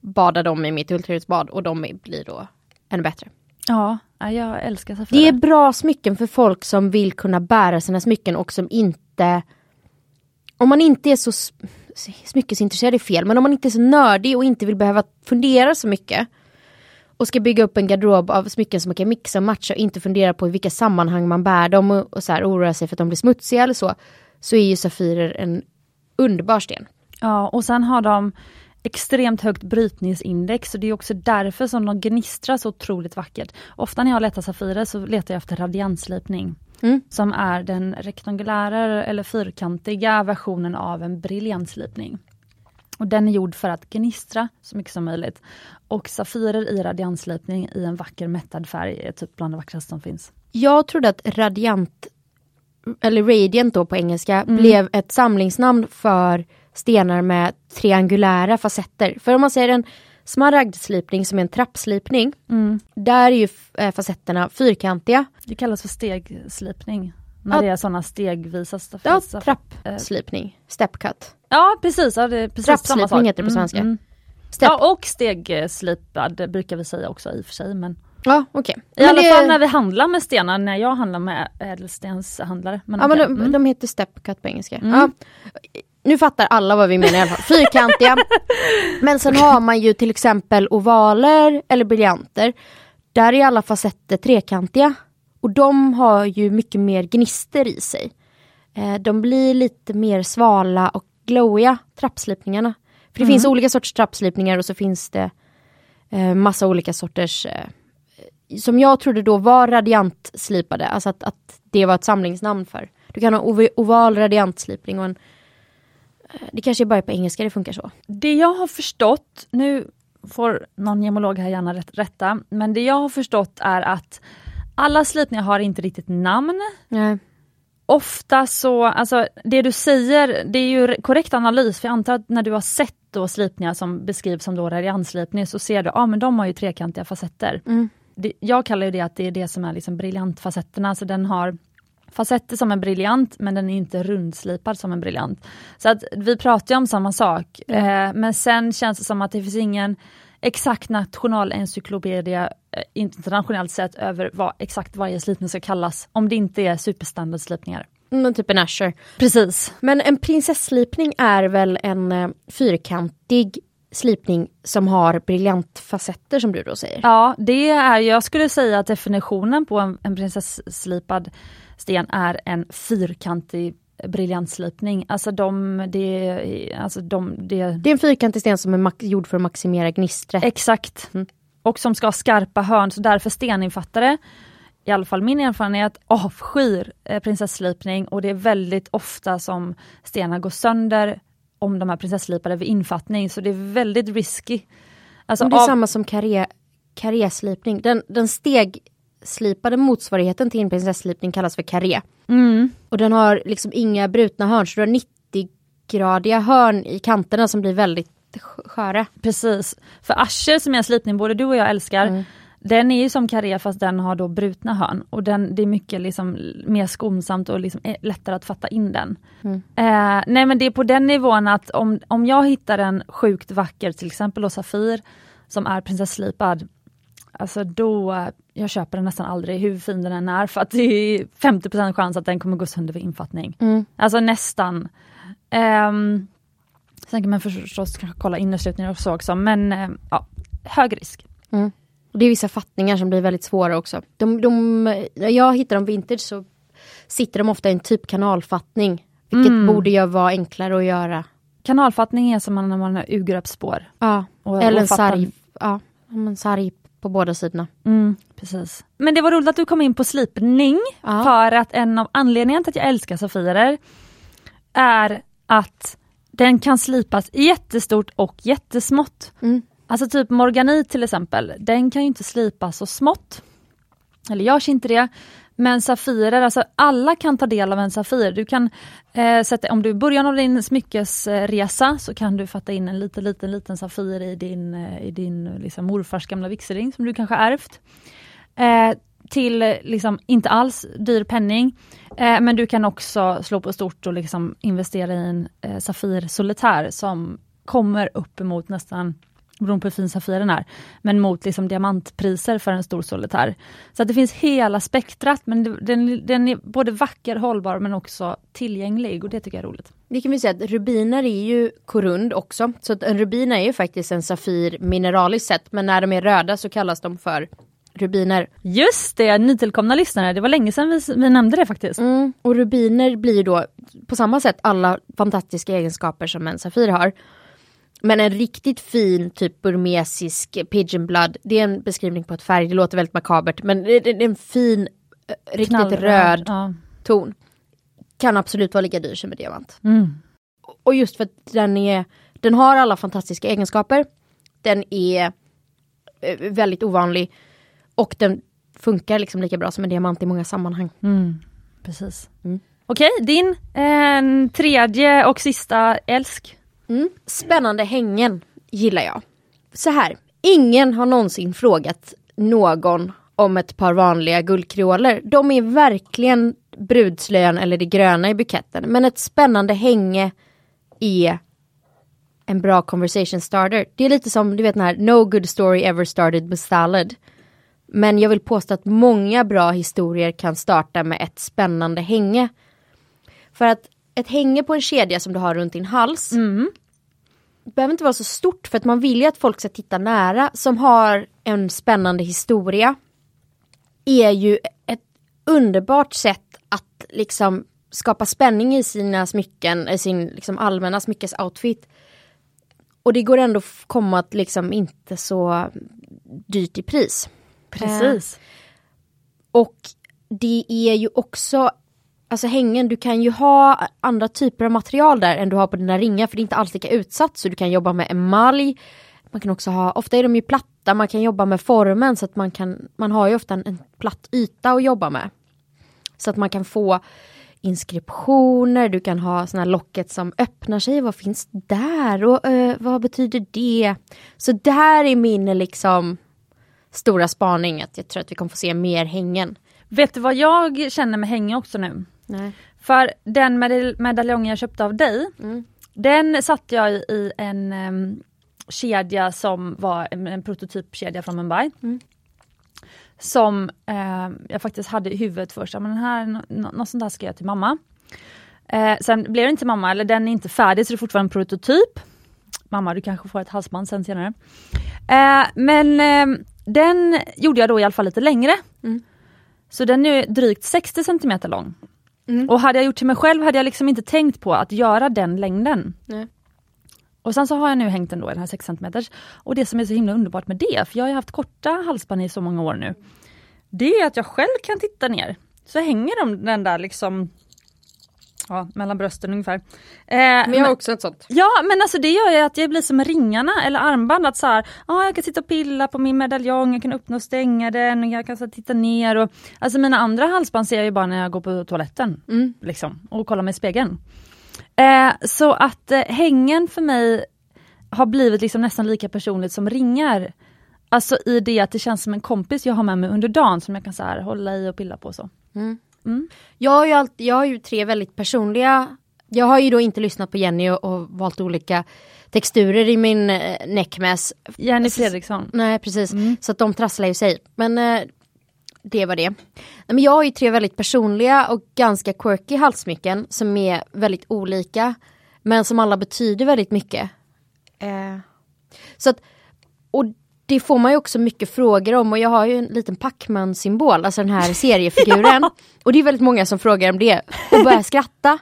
bada dem i mitt ultraljudsbad och de blir då ännu bättre. Ja, ja, jag älskar safirer. Det är bra smycken för folk som vill kunna bära sina smycken och som inte... Om man inte är så smyckesintresserad är fel, men om man inte är så nördig och inte vill behöva fundera så mycket. och ska bygga upp en garderob av smycken som man kan mixa och matcha och inte fundera på i vilka sammanhang man bär dem och, och så här, oroa sig för att de blir smutsiga eller så, så är ju Safirer en underbar sten. Ja, och sen har de extremt högt brytningsindex och det är också därför som de gnistrar så otroligt vackert. Ofta när jag letar Safirer så letar jag efter radiantslipning. Mm. Som är den rektangulära eller fyrkantiga versionen av en briljantslipning. Och den är gjord för att gnistra så mycket som möjligt. Och Safirer i radiantslipning i en vacker mättad färg är typ bland det vackraste som finns. Jag trodde att radiant, eller radiant då på engelska, mm. blev ett samlingsnamn för stenar med triangulära facetter. För om man säger en smaragdslipning som är en trappslipning, mm. där är ju eh, facetterna fyrkantiga. Det kallas för stegslipning. När ja. det är sådana stegvisa Ja, trappslipning, stepcut. Ja precis, ja, det är precis Trappslipning samma sak. heter det på mm, svenska. Mm, Step. Ja och stegslipad brukar vi säga också i och för sig. Men... Ja okej. Okay. I alla det... fall när vi handlar med stenar, när jag handlar med ädelstenshandlare. Men ja okay. men de, mm. de heter stepcut på engelska. Mm. Ja. Nu fattar alla vad vi menar i alla fall. Fyrkantiga. [LAUGHS] men sen har man ju till exempel ovaler eller briljanter. Där är alla facetter trekantiga. Och de har ju mycket mer gnister i sig. Eh, de blir lite mer svala och glowiga, trappslipningarna. För det mm. finns olika sorters trappslipningar och så finns det eh, massa olika sorters eh, som jag trodde då var radiantslipade, alltså att, att det var ett samlingsnamn för. Du kan ha oval radiantslipning och en eh, det kanske bara är på engelska det funkar så. Det jag har förstått, nu får någon gemolog här gärna rätta, men det jag har förstått är att alla slipningar har inte riktigt namn. Nej. Ofta så, alltså det du säger, det är ju korrekt analys, för jag antar att när du har sett då slipningar som beskrivs som då radiantslipning så ser du, ja ah, men de har ju trekantiga facetter. Mm. Det, jag kallar ju det att det är det som är liksom briljantfacetterna, alltså den har facetter som en briljant men den är inte rundslipad som en briljant. Så att vi pratar ju om samma sak, mm. eh, men sen känns det som att det finns ingen exakt nationalencyklopedier eh, internationellt sett över vad exakt varje slipning ska kallas, om det inte är superstandardslipningar. Mm, typ en Asher. Precis. Men en prinsesslipning är väl en eh, fyrkantig slipning som har briljantfacetter som du då säger? Ja, det är, jag skulle säga att definitionen på en, en prinsesslipad sten är en fyrkantig briljantslipning. Alltså de, det, alltså de, det... det är en fyrkantig sten som är gjord för att maximera gnistret. Exakt. Mm. Och som ska ha skarpa hörn, så därför steninfattare, i alla fall min erfarenhet, avskyr eh, prinsesslipning och det är väldigt ofta som stenar går sönder om de är prinsesslipade vid infattning, så det är väldigt risky. Alltså, det är av... samma som karé, karéslipning. Den, den steg slipade motsvarigheten till en prinsesslipning kallas för karé. Mm. Och den har liksom inga brutna hörn så du har 90-gradiga hörn i kanterna som blir väldigt sköra. Precis. För ascher som är en slipning både du och jag älskar, mm. Den är ju som karé fast den har då brutna hörn och den, det är mycket liksom mer skonsamt och liksom lättare att fatta in den. Mm. Eh, nej men det är på den nivån att om, om jag hittar en sjukt vacker, till exempel då Safir, som är prinsesslipad, alltså då, jag köper den nästan aldrig hur fin den än är för att det är 50% chans att den kommer gå sönder vid infattning. Mm. Alltså nästan. Um, sen kan man förstås kolla innerslutningar och så också men uh, ja, hög risk. Mm. Och det är vissa fattningar som blir väldigt svåra också. De, de, när jag hittar dem vintage så sitter de ofta i en typ kanalfattning. Vilket mm. borde ju vara enklare att göra. Kanalfattning är som när man har urgröpsspår. Ja, och, eller och en sarg. Ja, en sarg på båda sidorna. Mm, precis. Men det var roligt att du kom in på slipning ja. för att en av anledningarna till att jag älskar Safirer är att den kan slipas jättestort och jättesmått. Mm. Alltså typ morganit till exempel, den kan ju inte slipas så smått. Eller görs inte det. Men Safirer, alltså alla kan ta del av en Safir. Du kan eh, sätta, om du börjar av din smyckesresa så kan du fatta in en liten, liten, liten Safir i din, eh, i din liksom, morfars gamla vigselring som du kanske ärvt. Eh, till liksom inte alls dyr penning. Eh, men du kan också slå på stort och liksom investera i en eh, Safir Solitär som kommer uppemot nästan beroende på hur fin Safiren är, men mot liksom diamantpriser för en stor solitär. Så att det finns hela spektrat, men den, den är både vacker, hållbar men också tillgänglig och det tycker jag är roligt. Det kan vi säga att rubiner är ju korund också. Så att en rubin är ju faktiskt en safir mineraliskt sett. Men när de är röda så kallas de för rubiner. Just det, nytillkomna lyssnare. Det var länge sedan vi, vi nämnde det faktiskt. Mm. Och rubiner blir då på samma sätt alla fantastiska egenskaper som en safir har. Men en riktigt fin typ burmesisk pigeon blood, det är en beskrivning på ett färg, det låter väldigt makabert men det är en fin, eh, riktigt Knallröd, röd ja. ton. Kan absolut vara lika dyr som en diamant. Mm. Och just för att den är, den har alla fantastiska egenskaper. Den är eh, väldigt ovanlig och den funkar liksom lika bra som en diamant i många sammanhang. Mm. Precis. Mm. Okej, din eh, tredje och sista älsk. Mm. Spännande hängen gillar jag. Så här, ingen har någonsin frågat någon om ett par vanliga guldkreoler. De är verkligen brudslöjan eller det gröna i buketten. Men ett spännande hänge är en bra conversation starter. Det är lite som du vet den här No good story ever started with salad. Men jag vill påstå att många bra historier kan starta med ett spännande hänge. För att ett hänge på en kedja som du har runt din hals mm behöver inte vara så stort för att man vill ju att folk ska titta nära som har en spännande historia. Är ju ett underbart sätt att liksom skapa spänning i sina smycken, i sin liksom allmänna smyckesoutfit. Och det går ändå komma att liksom inte så dyrt i pris. Precis. Eh, och det är ju också Alltså hängen, du kan ju ha andra typer av material där än du har på dina ringar för det är inte alls lika utsatt så du kan jobba med emalj. Man kan också ha, ofta är de ju platta, man kan jobba med formen så att man kan, man har ju ofta en, en platt yta att jobba med. Så att man kan få inskriptioner, du kan ha såna här locket som öppnar sig, vad finns där och uh, vad betyder det? Så där är min liksom stora spaning, att jag tror att vi kommer få se mer hängen. Vet du vad jag känner med hänge också nu? Nej. För den medal medaljong jag köpte av dig, mm. den satte jag i en um, kedja som var en, en prototypkedja från Mumbai. Mm. Som eh, jag faktiskt hade i huvudet först, men den här, något sånt där ska jag till mamma. Eh, sen blev det inte mamma, eller den är inte färdig så det är fortfarande en prototyp. Mamma du kanske får ett halsband sen senare. Eh, men den gjorde jag då i alla fall lite längre. Mm. Så den är drygt 60 cm lång. Mm. Och hade jag gjort till mig själv hade jag liksom inte tänkt på att göra den längden. Nej. Och sen så har jag nu hängt den då i den här 6 cm. Och det som är så himla underbart med det, för jag har haft korta halsband i så många år nu. Det är att jag själv kan titta ner. Så hänger de den där liksom Ja, mellan brösten ungefär. Eh, men jag har också ett sånt. Ja men alltså det gör ju att jag blir som ringarna eller armband att så här, ah, jag kan sitta och pilla på min medaljong, jag kan öppna och stänga den, jag kan så titta ner och Alltså mina andra halsband ser jag ju bara när jag går på toaletten. Mm. Liksom, och kollar mig i spegeln. Eh, så att eh, hängen för mig har blivit liksom nästan lika personligt som ringar. Alltså i det att det känns som en kompis jag har med mig under dagen som jag kan så här, hålla i och pilla på så. Mm. Mm. Jag, har ju alltid, jag har ju tre väldigt personliga jag har ju då inte lyssnat på Jenny och, och valt olika texturer i min eh, neckmass. Jenny Fredriksson. Nej precis, mm. så att de trasslar ju sig. Men eh, det var det. Men jag har ju tre väldigt personliga och ganska quirky halssmycken som är väldigt olika. Men som alla betyder väldigt mycket. Eh, så att, och det får man ju också mycket frågor om och jag har ju en liten Pacman symbol, alltså den här seriefiguren. [LAUGHS] och det är väldigt många som frågar om det och börjar skratta.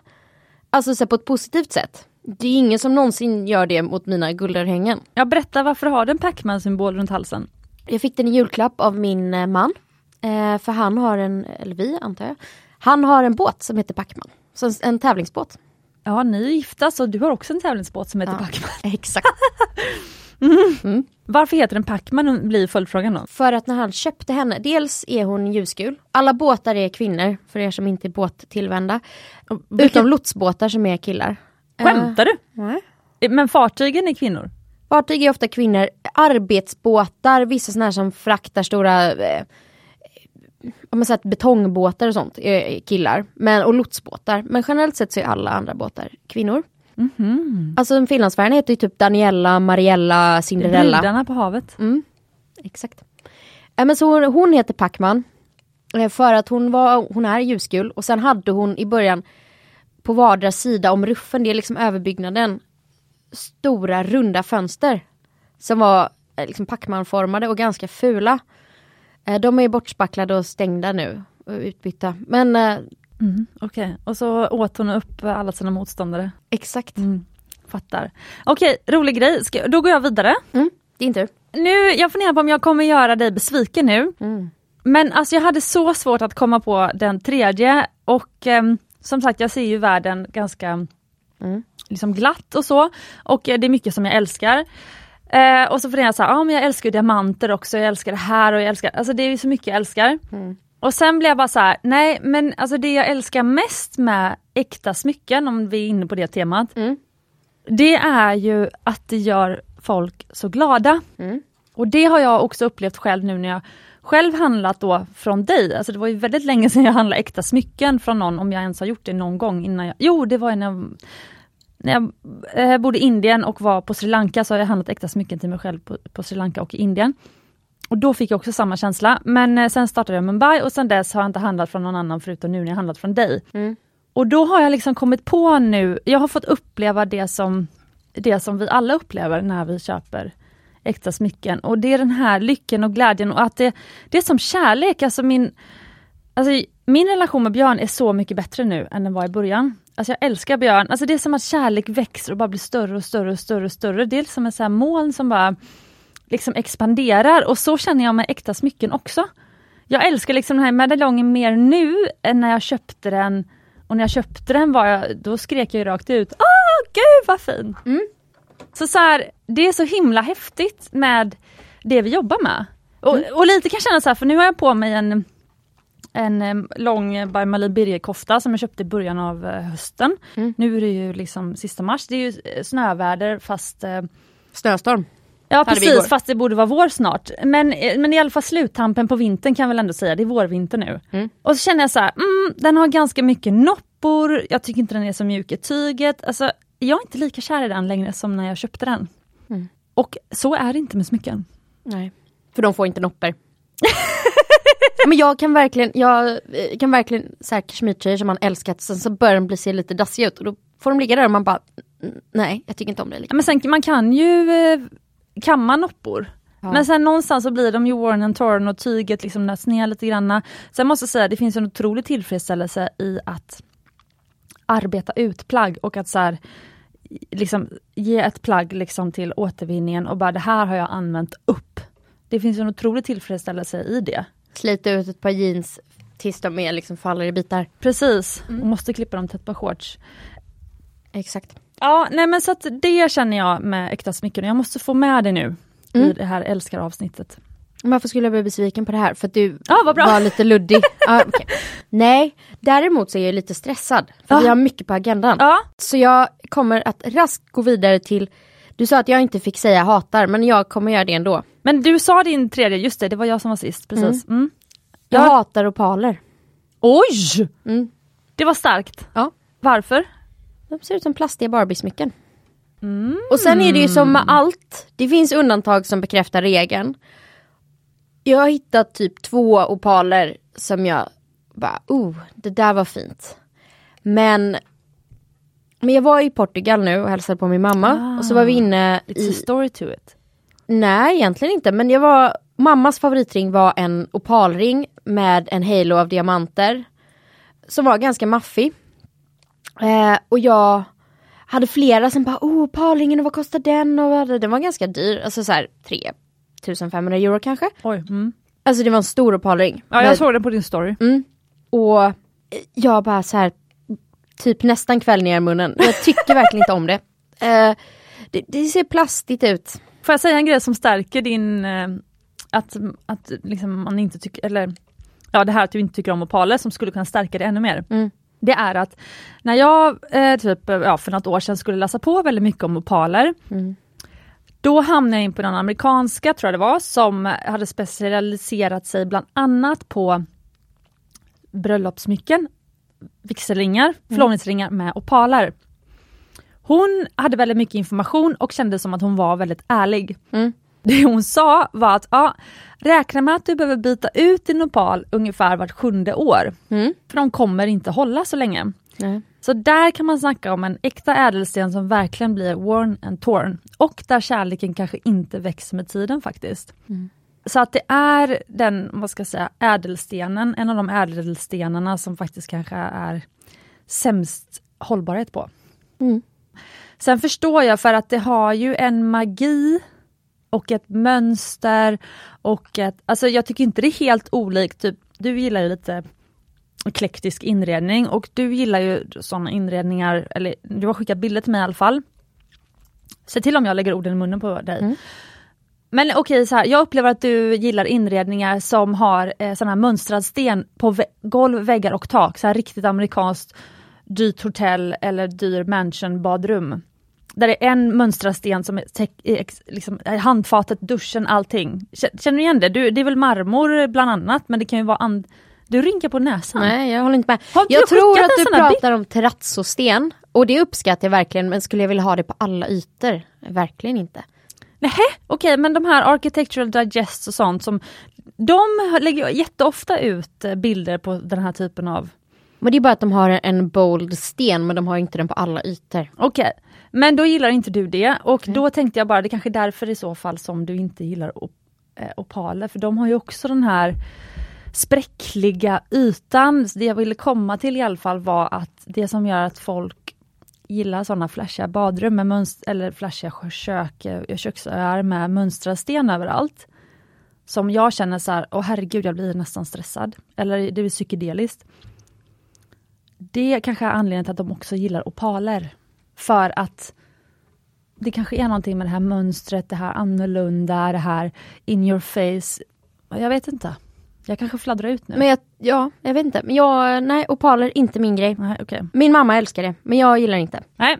Alltså så på ett positivt sätt. Det är ingen som någonsin gör det mot mina guldörhängen. Ja berätta varför har du en Pacman symbol runt halsen? Jag fick den i julklapp av min eh, man. Eh, för han har en, eller vi antar jag, han har en båt som heter Pacman. Så en tävlingsbåt. Ja ni är gifta så du har också en tävlingsbåt som heter ja, Pacman. Exakt. [LAUGHS] Mm. Mm. Varför heter den Pacman blir följdfrågan då? För att när han köpte henne, dels är hon ljusgul. Alla båtar är kvinnor, för er som inte är båttillvända. Vilket... Utom lotsbåtar som är killar. Skämtar du? Nej. Men fartygen är kvinnor? Fartyg är ofta kvinnor. Arbetsbåtar, vissa sådana här som fraktar stora eh, om man säger betongbåtar och sånt är killar. Men, och lotsbåtar. Men generellt sett så är alla andra båtar kvinnor. Mm -hmm. Alltså Finlandsfärjan heter ju typ Daniela, Mariella, Cinderella. Brudarna på havet. Mm. Exakt. Äh, men så hon, heter Pacman. Eh, för att hon, var, hon är ljusgul och sen hade hon i början på vardera sida om ruffen, det är liksom överbyggnaden, stora runda fönster. Som var eh, liksom Pacmanformade och ganska fula. Eh, de är bortspacklade och stängda nu, utbytta. Men Mm, Okej, okay. och så åt hon upp alla sina motståndare. exakt. Mm, fattar. Okej, rolig grej. Ska, då går jag vidare. Mm, din tur. Nu, jag funderar på om jag kommer göra dig besviken nu. Mm. Men alltså jag hade så svårt att komma på den tredje och ehm, som sagt jag ser ju världen ganska Mm. liksom glatt och så. Och eh, det är mycket som jag älskar. Eh, och så funderar jag så här, ah, men jag älskar diamanter också, jag älskar det här och jag älskar, alltså det är så mycket jag älskar. Mm. Och sen blev jag bara så här, nej men alltså det jag älskar mest med äkta smycken, om vi är inne på det temat, Mm. det är ju att det gör folk så glada. Mm. Och det har jag också upplevt själv nu när jag själv handlat då från dig. Alltså det var ju väldigt länge sedan jag handlade äkta smycken från någon, om jag ens har gjort det någon gång innan jag... Jo, det var när jag, när jag eh, bodde i Indien och var på Sri Lanka så har jag handlat äkta smycken till mig själv på, på Sri Lanka och i Indien. Och då fick jag också samma känsla. Men eh, sen startade jag Mumbai och sen dess har jag inte handlat från någon annan förutom nu när jag handlat från dig. Mm. Och då har jag liksom kommit på nu, jag har fått uppleva det som, det som vi alla upplever när vi köper äkta smycken. Och det är den här lyckan och glädjen och att det, det är som kärlek. Alltså min, alltså min relation med Björn är så mycket bättre nu än den var i början. Alltså jag älskar Björn. Alltså det är som att kärlek växer och bara blir större och större och större och större. Det är som en sån här moln som bara liksom expanderar och så känner jag med äkta smycken också. Jag älskar liksom den här medaljongen mer nu än när jag köpte den. Och när jag köpte den var jag, då skrek jag rakt ut Åh gud vad fin! Mm. Så, så här, det är så himla häftigt med det vi jobbar med. Och, och lite kan jag känna så här, för nu har jag på mig en en eh, lång By Malin Birger-kofta som jag köpte i början av eh, hösten. Mm. Nu är det ju liksom sista mars, det är ju eh, snöväder fast Snöstorm. Ja precis, fast det borde vara vår snart. Men, eh, men i alla fall sluttampen på vintern kan jag väl ändå säga, det är vårvinter nu. Mm. Och så känner jag så här, mm, den har ganska mycket noppor, jag tycker inte den är så mjuk i tyget. Alltså, jag är inte lika kär i den längre som när jag köpte den. Mm. Och så är det inte med smycken. Nej. För de får inte noppor. [LAUGHS] Men jag kan verkligen, jag eh, kan verkligen så här kashmirtröjor som man älskat, sen så börjar de bli se lite dassiga ut och då får de ligga där och man bara "Mm, nej, jag tycker inte om det. Liksom. Men sen, man kan ju eh, kamma noppor. Ja. Men sen någonstans så blir de ju worn and torn och tyget liksom nöts ner lite granna. Sen måste jag säga, det finns en otrolig tillfredsställelse i att arbeta ut plagg och att så här, liksom, ge ett plagg liksom till återvinningen och bara det här har jag använt upp. Det finns en otrolig tillfredsställelse i det. Slita ut ett par jeans tills de är liksom faller i bitar. Precis, Mm. och måste klippa dem tätt på shorts. Exakt. Ja, nej men så att det känner jag med äkta smycken jag måste få med det nu i Mm. det här älskar avsnittet. Varför skulle jag bli besviken på det här? För att du bra. var lite luddig. [LAUGHS] ja, okej. Nej, däremot så är jag lite stressad. För Ja. vi har mycket på agendan. Ja, Så jag kommer att raskt gå vidare till Du sa att jag inte fick säga hatar, men jag kommer göra det ändå. Men du sa din tredje, just det, det var jag som var sist. Precis. Mm. Jag Ja. hatar opaler. Oj! Mm. Det var starkt. Ja. Varför? De ser ut som plastiga Barbie-smycken. Mm. Och sen är det ju som med allt, det finns undantag som bekräftar regeln. Jag har hittat typ två opaler som jag bara, oh, det där var fint. Men, men jag var i Portugal nu och hälsade på min mamma Ah. och så var vi inne It's i, a story to it. nej egentligen inte, men jag var, mammas favoritring var en opalring med en halo av diamanter. Som var ganska maffig. Eh, och jag hade flera som bara, oh opalringen och vad kostar den? Och den var ganska dyr, alltså så här 3500 euro kanske. Oj. Mm. Alltså det var en stor opalring. Ja, jag såg den på din story. Mm. Och jag bara så här, typ nästan kväll ner i munnen. Jag tycker verkligen inte om det. Eh, det. Det ser plastigt ut. Får jag säga en grej som stärker din, eh, att, att liksom man inte tycker, eller ja det här att du inte tycker om opaler som skulle kunna stärka det ännu mer. Mm. Det är att när jag eh, typ, eh, ja, för något år sedan skulle läsa på väldigt mycket om opaler, Mm. då hamnade jag in på den amerikanska, tror jag det var, som hade specialiserat sig bland annat på bröllopssmycken, vigselringar, förlovningsringar med opaler. Hon hade väldigt mycket information och kände som att hon var väldigt ärlig. Mm. Det hon sa var att ja, räkna med att du behöver byta ut din opal ungefär vart sjunde år. Mm. För de kommer inte hålla så länge. Nej. Så där kan man snacka om en äkta ädelsten som verkligen blir worn and torn. Och där kärleken kanske inte växer med tiden faktiskt. Mm. Så att det är den, vad ska jag säga, ädelstenen, en av de ädelstenarna som faktiskt kanske är sämst hållbarhet på. Mm. Sen förstår jag för att det har ju en magi och ett mönster och ett, alltså jag tycker inte det är helt olikt, typ, du gillar ju lite eklektisk inredning och du gillar ju sådana inredningar, eller du har skickat bilder till mig i alla fall. Se till om jag lägger orden i munnen på dig. Mm. Men okej, så här, jag upplever att du gillar inredningar som har eh, sån här mönstrad sten på vä golv, väggar och tak. Så här riktigt amerikanskt dyrt hotell eller dyr mansion badrum. Där det är en mönstrad sten som är, liksom, handfatet, duschen, allting. Känner du igen det? Du, det är väl marmor bland annat men det kan ju vara and du rynkar på näsan. Nej, jag håller inte med. Har jag tror att du pratar om terrazzosten och det uppskattar jag verkligen men skulle jag vilja ha det på alla ytor? Verkligen inte. Nej, okej men de här Architectural Digest och sånt som de lägger jätteofta ut eh, bilder på den här typen av Men det är bara att de har en bold sten men de har inte den på alla ytor. Okej, men då gillar inte du det och då tänkte jag bara det kanske är därför i så fall som du inte gillar op eh, opaler för de har ju också den här spräckliga ytan. Det jag ville komma till i alla fall var att det som gör att folk gillar sådana flashiga badrum med mönster, eller flashiga kök, eh, köksöar med mönstrad sten överallt. Som jag känner så här, åh herregud jag blir nästan stressad. Eller det blir psykedeliskt. Det kanske är anledningen till att de också gillar opaler. För att det kanske är någonting med det här mönstret, det här annorlunda, det här in your face. Jag vet inte. Jag kanske fladdrar ut nu. Men jag, ja, jag vet inte. Men jag, nej, opaler inte min grej. Nej, okay. Min mamma älskar det, men jag gillar inte. Nej.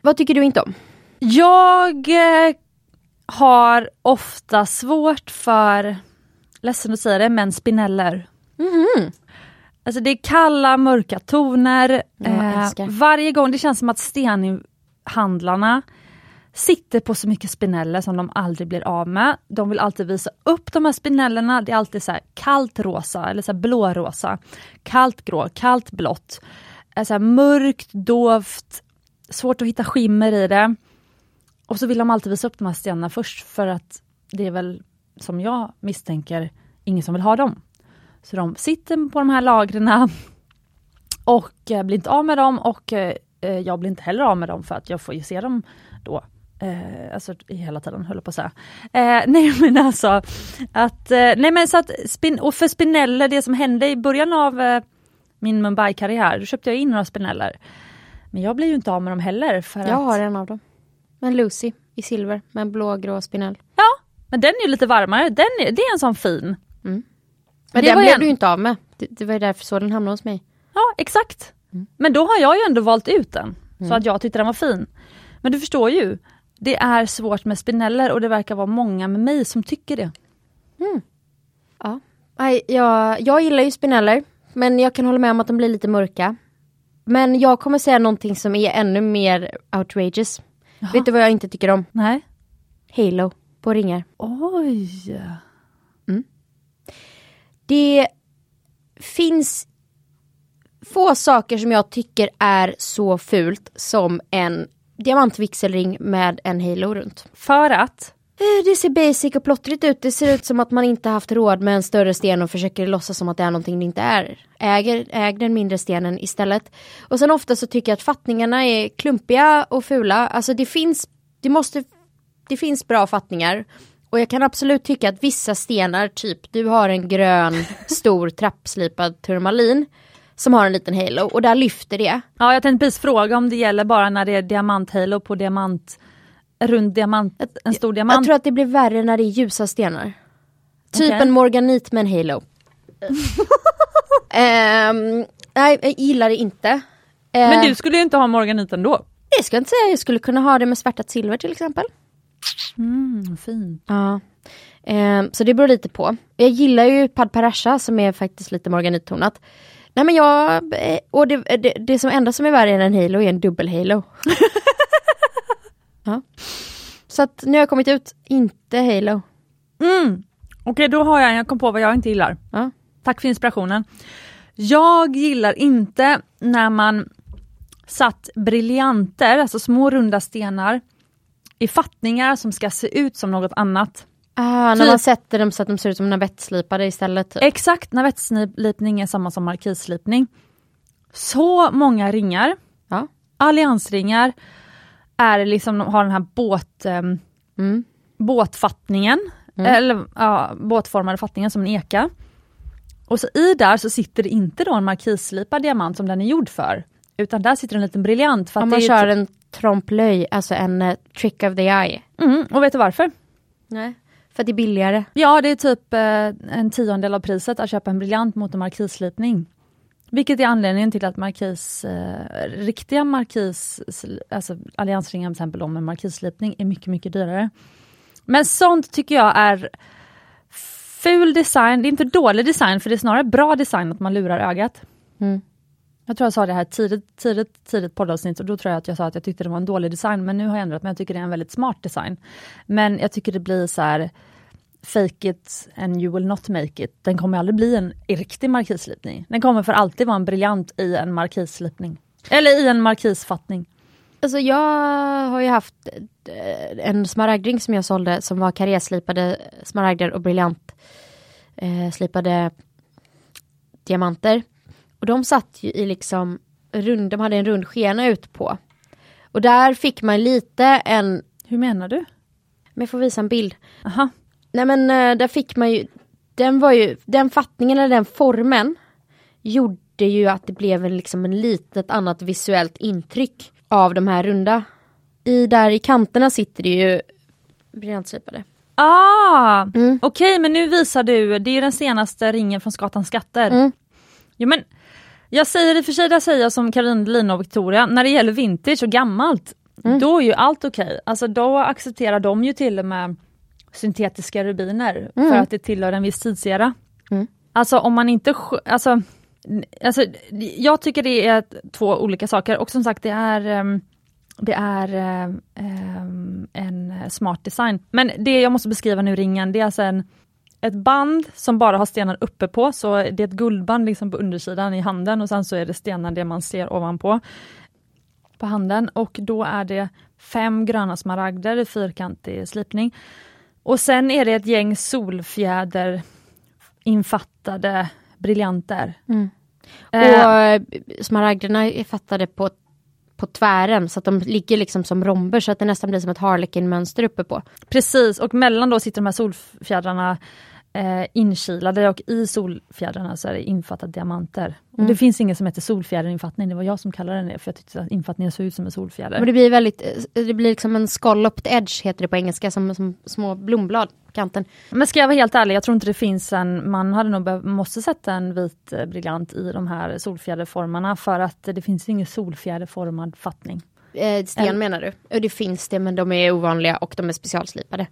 Vad tycker du inte om? Jag eh, har ofta svårt för, ledsen att säga det, men spineller. Mhm. Alltså det är kalla, mörka toner. Eh, varje gång, det känns som att stenhandlarna sitter på så mycket spineller som de aldrig blir av med. De vill alltid visa upp de här spinellerna. Det är alltid så här kallt rosa eller så blårosa, kallt grå, kallt blått. Eh, Så mörkt, dovt, svårt att hitta skimmer i det. Och så vill de alltid visa upp de här stenarna först för att det är väl, som jag misstänker, ingen som vill ha dem. Så de sitter på de här lagren [LAUGHS] och eh, blir inte av med dem och eh, eh, jag blir inte heller av med dem för att jag får ju se dem då. Eh, alltså hela tiden höll jag på att säga. Eh, [LAUGHS] nej men alltså att, eh, nej men så att spin, och för spineller, det som hände i början av eh, min Mumbai-karriär, då köpte jag in några spineller. Men jag blir ju inte av med dem heller för Jag att, har en av dem. En Lucy i silver med en blågrå spinell. ja, men den är ju lite varmare, den är, det är en sån fin. Men Det den blev en- du inte av med. Det, det var ju därför så den hamnade hos mig. Ja, exakt. Mm. Men då har jag ju ändå valt ut den, så att jag tyckte den var fin. Men du förstår ju, det är svårt med spineller och det verkar vara många med mig som tycker det. Ja. Nej, jag, jag gillar ju spineller, men jag kan hålla med om att de blir lite mörka. Men jag kommer säga någonting som är ännu mer outrageous. Vet du vad jag inte tycker om? Nej. Halo på ringar. Oj! Det finns få saker som jag tycker är så fult som en diamantvixelring med en halo runt. För att? Eh, Det ser basic och plottrigt ut. Det ser ut som att man inte haft råd med en större sten och försöker låtsas som att det är någonting det inte är. Äger, äg den mindre stenen istället. Och sen ofta så tycker jag att fattningarna är klumpiga och fula. Alltså det finns, det måste, det finns bra fattningar. Och jag kan absolut tycka att vissa stenar, typ du har en grön stor trappslipad turmalin som har en liten halo och där lyfter det. Ja, jag tänkte precis fråga om det gäller bara när det är diamanthalo på diamant, rund diamant, en stor diamant. Jag tror att det blir värre när det är ljusa stenar. Typ en morganit med en halo. [LAUGHS] Ehm, nej, jag gillar det inte. Eh, Men du skulle ju inte ha morganiten då? Jag ska inte säga, jag skulle kunna ha det med svärtat silver till exempel. Mm, fint. Ja. Ehm, så det beror lite på. Jag gillar ju Pad Parasha som är faktiskt lite morganittonat. Nej men jag, eh, och det, det, det som enda som är värre än en halo är en dubbel halo. [LAUGHS] ja. Så att nu har jag kommit ut, inte halo. Mm. Okej, då har jag, jag kom på vad jag inte gillar. Ja. Tack för inspirationen. Jag gillar inte när man satt briljanter, alltså små runda stenar, i fattningar som ska se ut som något annat. Ah, när Typ- man sätter dem så att de ser ut som navettslipade istället. Typ. Exakt, navettslipning är samma som markisslipning. Så många ringar, Ja. alliansringar, är liksom, har den här båt, ehm, Mm. båtfattningen, eller ja, båtformade fattningen som en eka. Och så i där så sitter det inte då en markisslipad diamant som den är gjord för. Utan där sitter en liten briljant. För Om man kör ju- en trompe-l'œil, alltså en eh, trick of the eye. mm, och vet du varför? Nej. För att det är billigare. Ja, det är typ eh, en tiondel av priset att köpa en briljant mot en markisslipning. Vilket är anledningen till att markis, eh, riktiga markis, alltså alliansringar till exempel om en markisslipning är mycket, mycket dyrare. Men sånt tycker jag är ful design, det är inte dålig design för det är snarare bra design att man lurar ögat. Mm. Jag tror jag sa det här tidigt, tidigt, tidigt poddavsnitt och då tror jag att jag sa att jag tyckte det var en dålig design men nu har jag ändrat mig, jag tycker det är en väldigt smart design. Men jag tycker det blir så här fake it and you will not make it. Den kommer aldrig bli en riktig markisslipning. Den kommer för alltid vara en briljant i en markisslipning. Eller i en markisfattning. Alltså jag har ju haft eh, en smaragdring som jag sålde som var karréslipade smaragder och briljant eh, slipade diamanter. Och de satt ju i liksom rund, de hade en rund skena ut på. Och där fick man lite en, Hur menar du? men jag får visa en bild. Aha. Nej men eh, där fick man ju, den var ju, den fattningen eller den formen gjorde ju att det blev en, liksom en litet annat visuellt intryck av de här runda. I där i kanterna sitter det ju briljantslipade. Ah, Mm. okej men nu visar du, det är den senaste ringen från Skatans skatter. Mm. Jo, men jag säger i och för sig, där säger jag som Caroline Lina och Victoria, när det gäller vintage och gammalt, Mm. då är ju allt okej. Alltså då accepterar de ju till och med syntetiska rubiner för att det tillhör en viss tidsera. Mm. Alltså om man inte, alltså, alltså jag tycker det är två olika saker och som sagt det är ehm, det är ehm, ehm, en smart design. Men det jag måste beskriva nu ringen, det är alltså en, ett band som bara har stenar uppe på så det är ett guldband liksom på undersidan i handen och sen så är det stenar det man ser ovanpå på handen och då är det fem gröna smaragder i fyrkantig slipning. Och sen är det ett gäng solfjäder infattade briljanter. Mm. Eh, Och eh, smaragderna är fattade på, på tvären så att de ligger liksom som romber så att det nästan blir som ett harlequin-mönster uppe på. Precis, och mellan då sitter de här solfjädrarna eh, inkilade och i solfjädrarna så är det infattat diamanter. Och Mm. det finns ingen som heter solfjäderinfattning, det var jag som kallade den det för jag tyckte att infattningen såg ut som en solfjäder. Men det blir väldigt, eh, det blir liksom en scalloped edge heter det på engelska som, som små blomblad kanten. Men ska jag vara helt ärlig, jag tror inte det finns en, man hade nog behöv, måste sätta en vit eh, briljant i de här solfjäderformarna för att det finns ingen solfjäderformad fattning. Eh, sten En- menar du? Det finns det men de är ovanliga och de är specialslipade.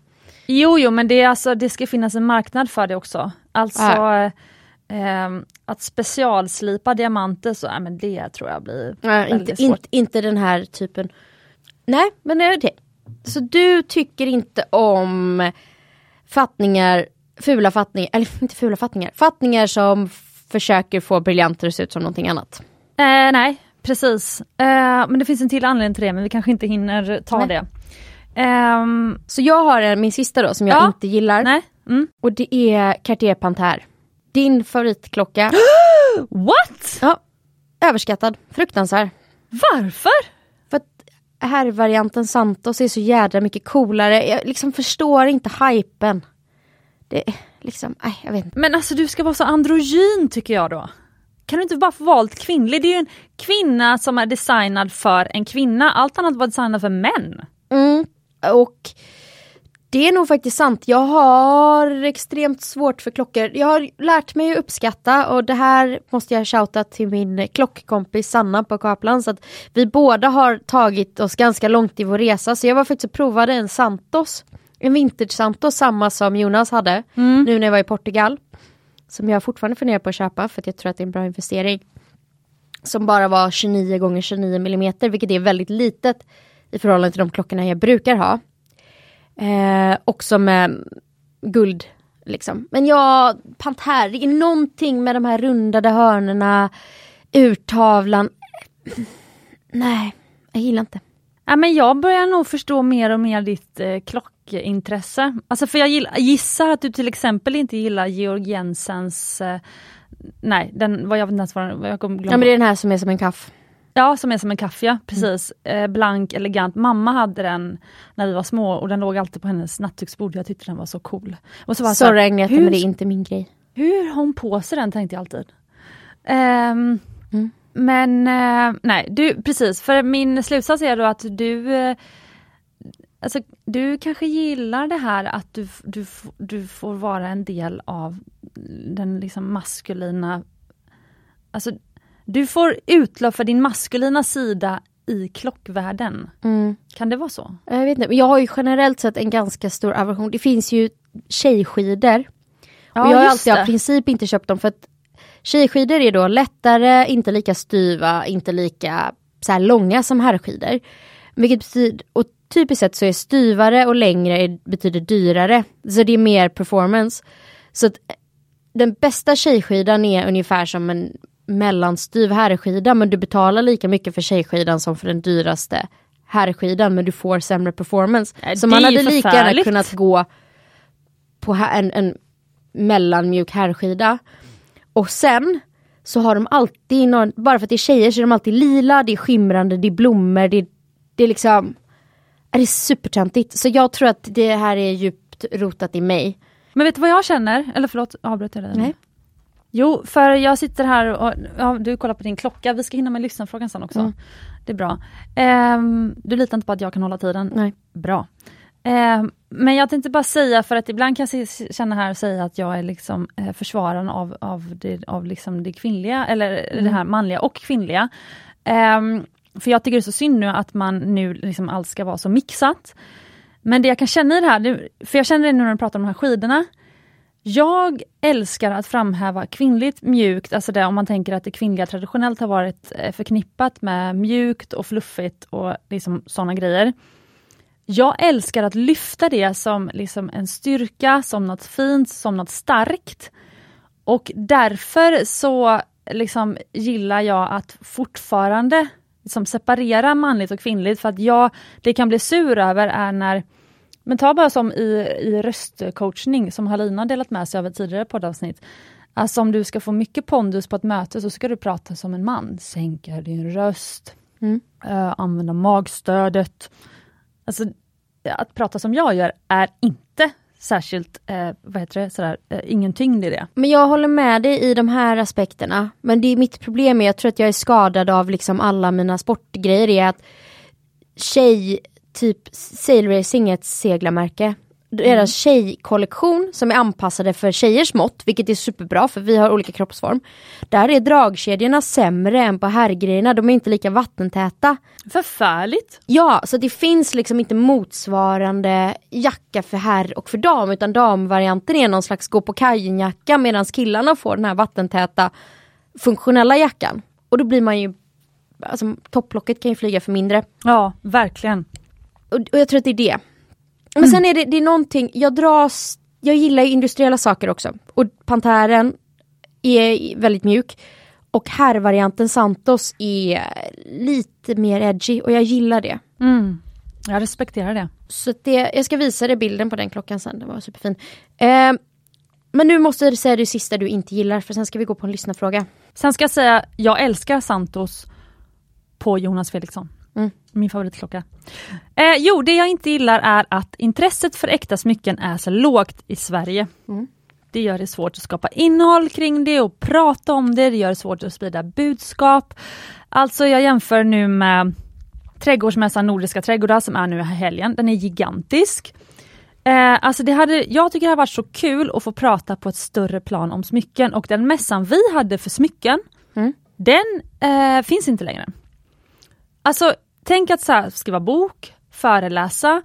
Jo, jo, men det, är alltså, det ska finnas en marknad för det också. Alltså Ja. ehm, att specialslipa diamanter, så, ja, men det tror jag blir Ja, väldigt inte, svårt. inte, inte den här typen. Nej, men det är det. Så du tycker inte om fattningar, fula fattningar, eller [LAUGHS] inte fula fattningar, fattningar som försöker få briljanter att se ut som någonting annat. Eh, nej, precis. Eh, men det finns en till anledning till det, men vi kanske inte hinner ta Nej. det. Ehm, Så jag har en, min sista då som jag Ja. inte gillar. nej. Mm. Och det är Cartier Panthère. Din favoritklocka. [GASPS] What? ja, överskattad. Fruktansvärd. Varför? För att här varianten Santos är så jädra mycket coolare. Jag liksom förstår inte hypen. Det liksom, nej jag vet inte. Men alltså du ska vara så androgyn tycker jag då. Kan du inte bara få valt kvinnlig? Det är ju en kvinna som är designad för en kvinna. Allt annat var designat för män. Mm. Och det är nog faktiskt sant. Jag har extremt svårt för klockor. Jag har lärt mig att uppskatta och det här måste jag shouta till min klockkompis Sanna på Kaplan. Så att vi båda har tagit oss ganska långt i vår resa. Så jag var faktiskt och provade en Santos. En vintage Santos, samma som Jonas hade nu när jag var i Portugal. Som jag fortfarande funderar på att köpa för att jag tror att det är en bra investering. Som bara var 29 gånger 29 millimeter vilket är väldigt litet i förhållande till de klockorna jag brukar ha. Eh, också med guld, Liksom. Men ja, Panther, det är någonting med de här rundade hörnerna, urtavlan. Nej, jag gillar inte. Ja, men jag börjar nog förstå mer och mer ditt eh, klockintresse. Alltså för jag gillar, gissar att du till exempel inte gillar Georg Jensens eh, Nej, den var jag vet inte ens vad jag kommer glömma. Ja men det är den här som är som en kaff. Ja, som är som en kaffe, ja, precis. Mm. Eh, blank, elegant. Mamma hade den när vi var små och den låg alltid på hennes nattduksbord. Jag tyckte den var så cool. Och så var Sorry Agneta, men det är inte min grej. Hur har hon på sig den, tänkte jag alltid. Um, mm. Men uh, nej, du precis, för min slutsats är då att du uh, Alltså, du kanske gillar det här att du, du, du får vara en del av den liksom maskulina... Alltså, du får utlopp för din maskulina sida i klockvärlden. Mm. Kan det vara så? Jag vet inte, jag har ju generellt sett en ganska stor aversion. Det finns ju tjejskidor. Ja, och jag har alltid av princip inte köpt dem för att tjejskidor är då lättare, inte lika styva, inte lika så långa som herrskidor. Vilket betyder, och typiskt sett så är styvare och längre betyder dyrare. Så det är mer performance. Så att den bästa tjejskidan är ungefär som en mellanstyv herrskida men du betalar lika mycket för tjejskidan som för den dyraste herrskidan men du får sämre performance. Nej, så man hade lika gärna kunnat gå på en, en mellanmjuk herrskida. Och sen så har de alltid, någon, bara för att det är tjejer så är de alltid lila, det är skimrande, det är blommor, det, det är liksom är det supertöntigt. Så jag tror att det här är djupt rotat i mig. Men vet du vad jag känner? Eller förlåt, avbröt jag dig? Nej. Jo, för jag sitter här och ja, du kollar på din klocka. Vi ska hinna med lyssnarfrågan sen också. Mm. Det är bra. Um, du litar inte på att jag kan hålla tiden? Nej. Bra. Um, men jag tänkte bara säga, för att ibland kan jag känna här och säga att jag är liksom eh, försvararen av, av, det, av liksom det kvinnliga, eller mm. det här manliga och kvinnliga. Um, för jag tycker det är så synd nu att man nu liksom allt ska vara så mixat. Men det jag kan känna i det här, för jag känner det nu när du pratar om de här skidorna. Jag älskar att framhäva kvinnligt mjukt, alltså det om man tänker att det kvinnliga traditionellt har varit eh, förknippat med mjukt och fluffigt och liksom sådana grejer. Jag älskar att lyfta det som liksom en styrka, som något fint, som något starkt. Och därför så liksom gillar jag att fortfarande liksom separera manligt och kvinnligt för att jag, det kan bli sur över är när men ta bara som i, i röstcoachning som Halina delat med sig av ett tidigare poddavsnitt. Alltså om du ska få mycket pondus på ett möte så ska du prata som en man. Sänka din röst, mm. uh, använda magstödet. Alltså att prata som jag gör är inte särskilt, eh, vad heter det, sådär, eh, ingen tyngd i det. Men jag håller med dig i de här aspekterna. Men det är mitt problem är, jag tror att jag är skadad av liksom alla mina sportgrejer, är att tjej, typ Sail Racing är ett seglarmärke deras mm. tjejkollektion som är anpassade för tjejers mått, vilket är superbra för vi har olika kroppsform. Där är dragkedjorna sämre än på herrgrejerna, de är inte lika vattentäta. Förfärligt! Ja, så det finns liksom inte motsvarande jacka för herr och för dam, utan damvarianten är någon slags gå på kajen-jacka medan killarna får den här vattentäta funktionella jackan. Och då blir man ju, alltså topplocket kan ju flyga för mindre. Ja, verkligen. Och, och jag tror att det är det. Men mm. sen är det, det är någonting, jag dras, jag gillar industriella saker också. Och Pantären är väldigt mjuk. Och herrvarianten Santos är lite mer edgy och jag gillar det. Mm. Jag respekterar det. Så det, jag ska visa dig bilden på den klockan sen, den var superfin. Eh, men nu måste du säga det sista du inte gillar för sen ska vi gå på en lyssnarfråga. Sen ska jag säga, jag älskar Santos på Jonas Felixson. Min favoritklocka. Eh, jo, det jag inte gillar är att intresset för äkta smycken är så lågt i Sverige. Mm. Det gör det svårt att skapa innehåll kring det och prata om det. Det gör det svårt att sprida budskap. Alltså jag jämför nu med Trädgårdsmässan Nordiska trädgårdar som är nu i helgen. Den är gigantisk. Eh, alltså det hade, jag tycker det har varit så kul att få prata på ett större plan om smycken och den mässan vi hade för smycken, mm. den eh, finns inte längre. Alltså tänk att så här, skriva bok, föreläsa,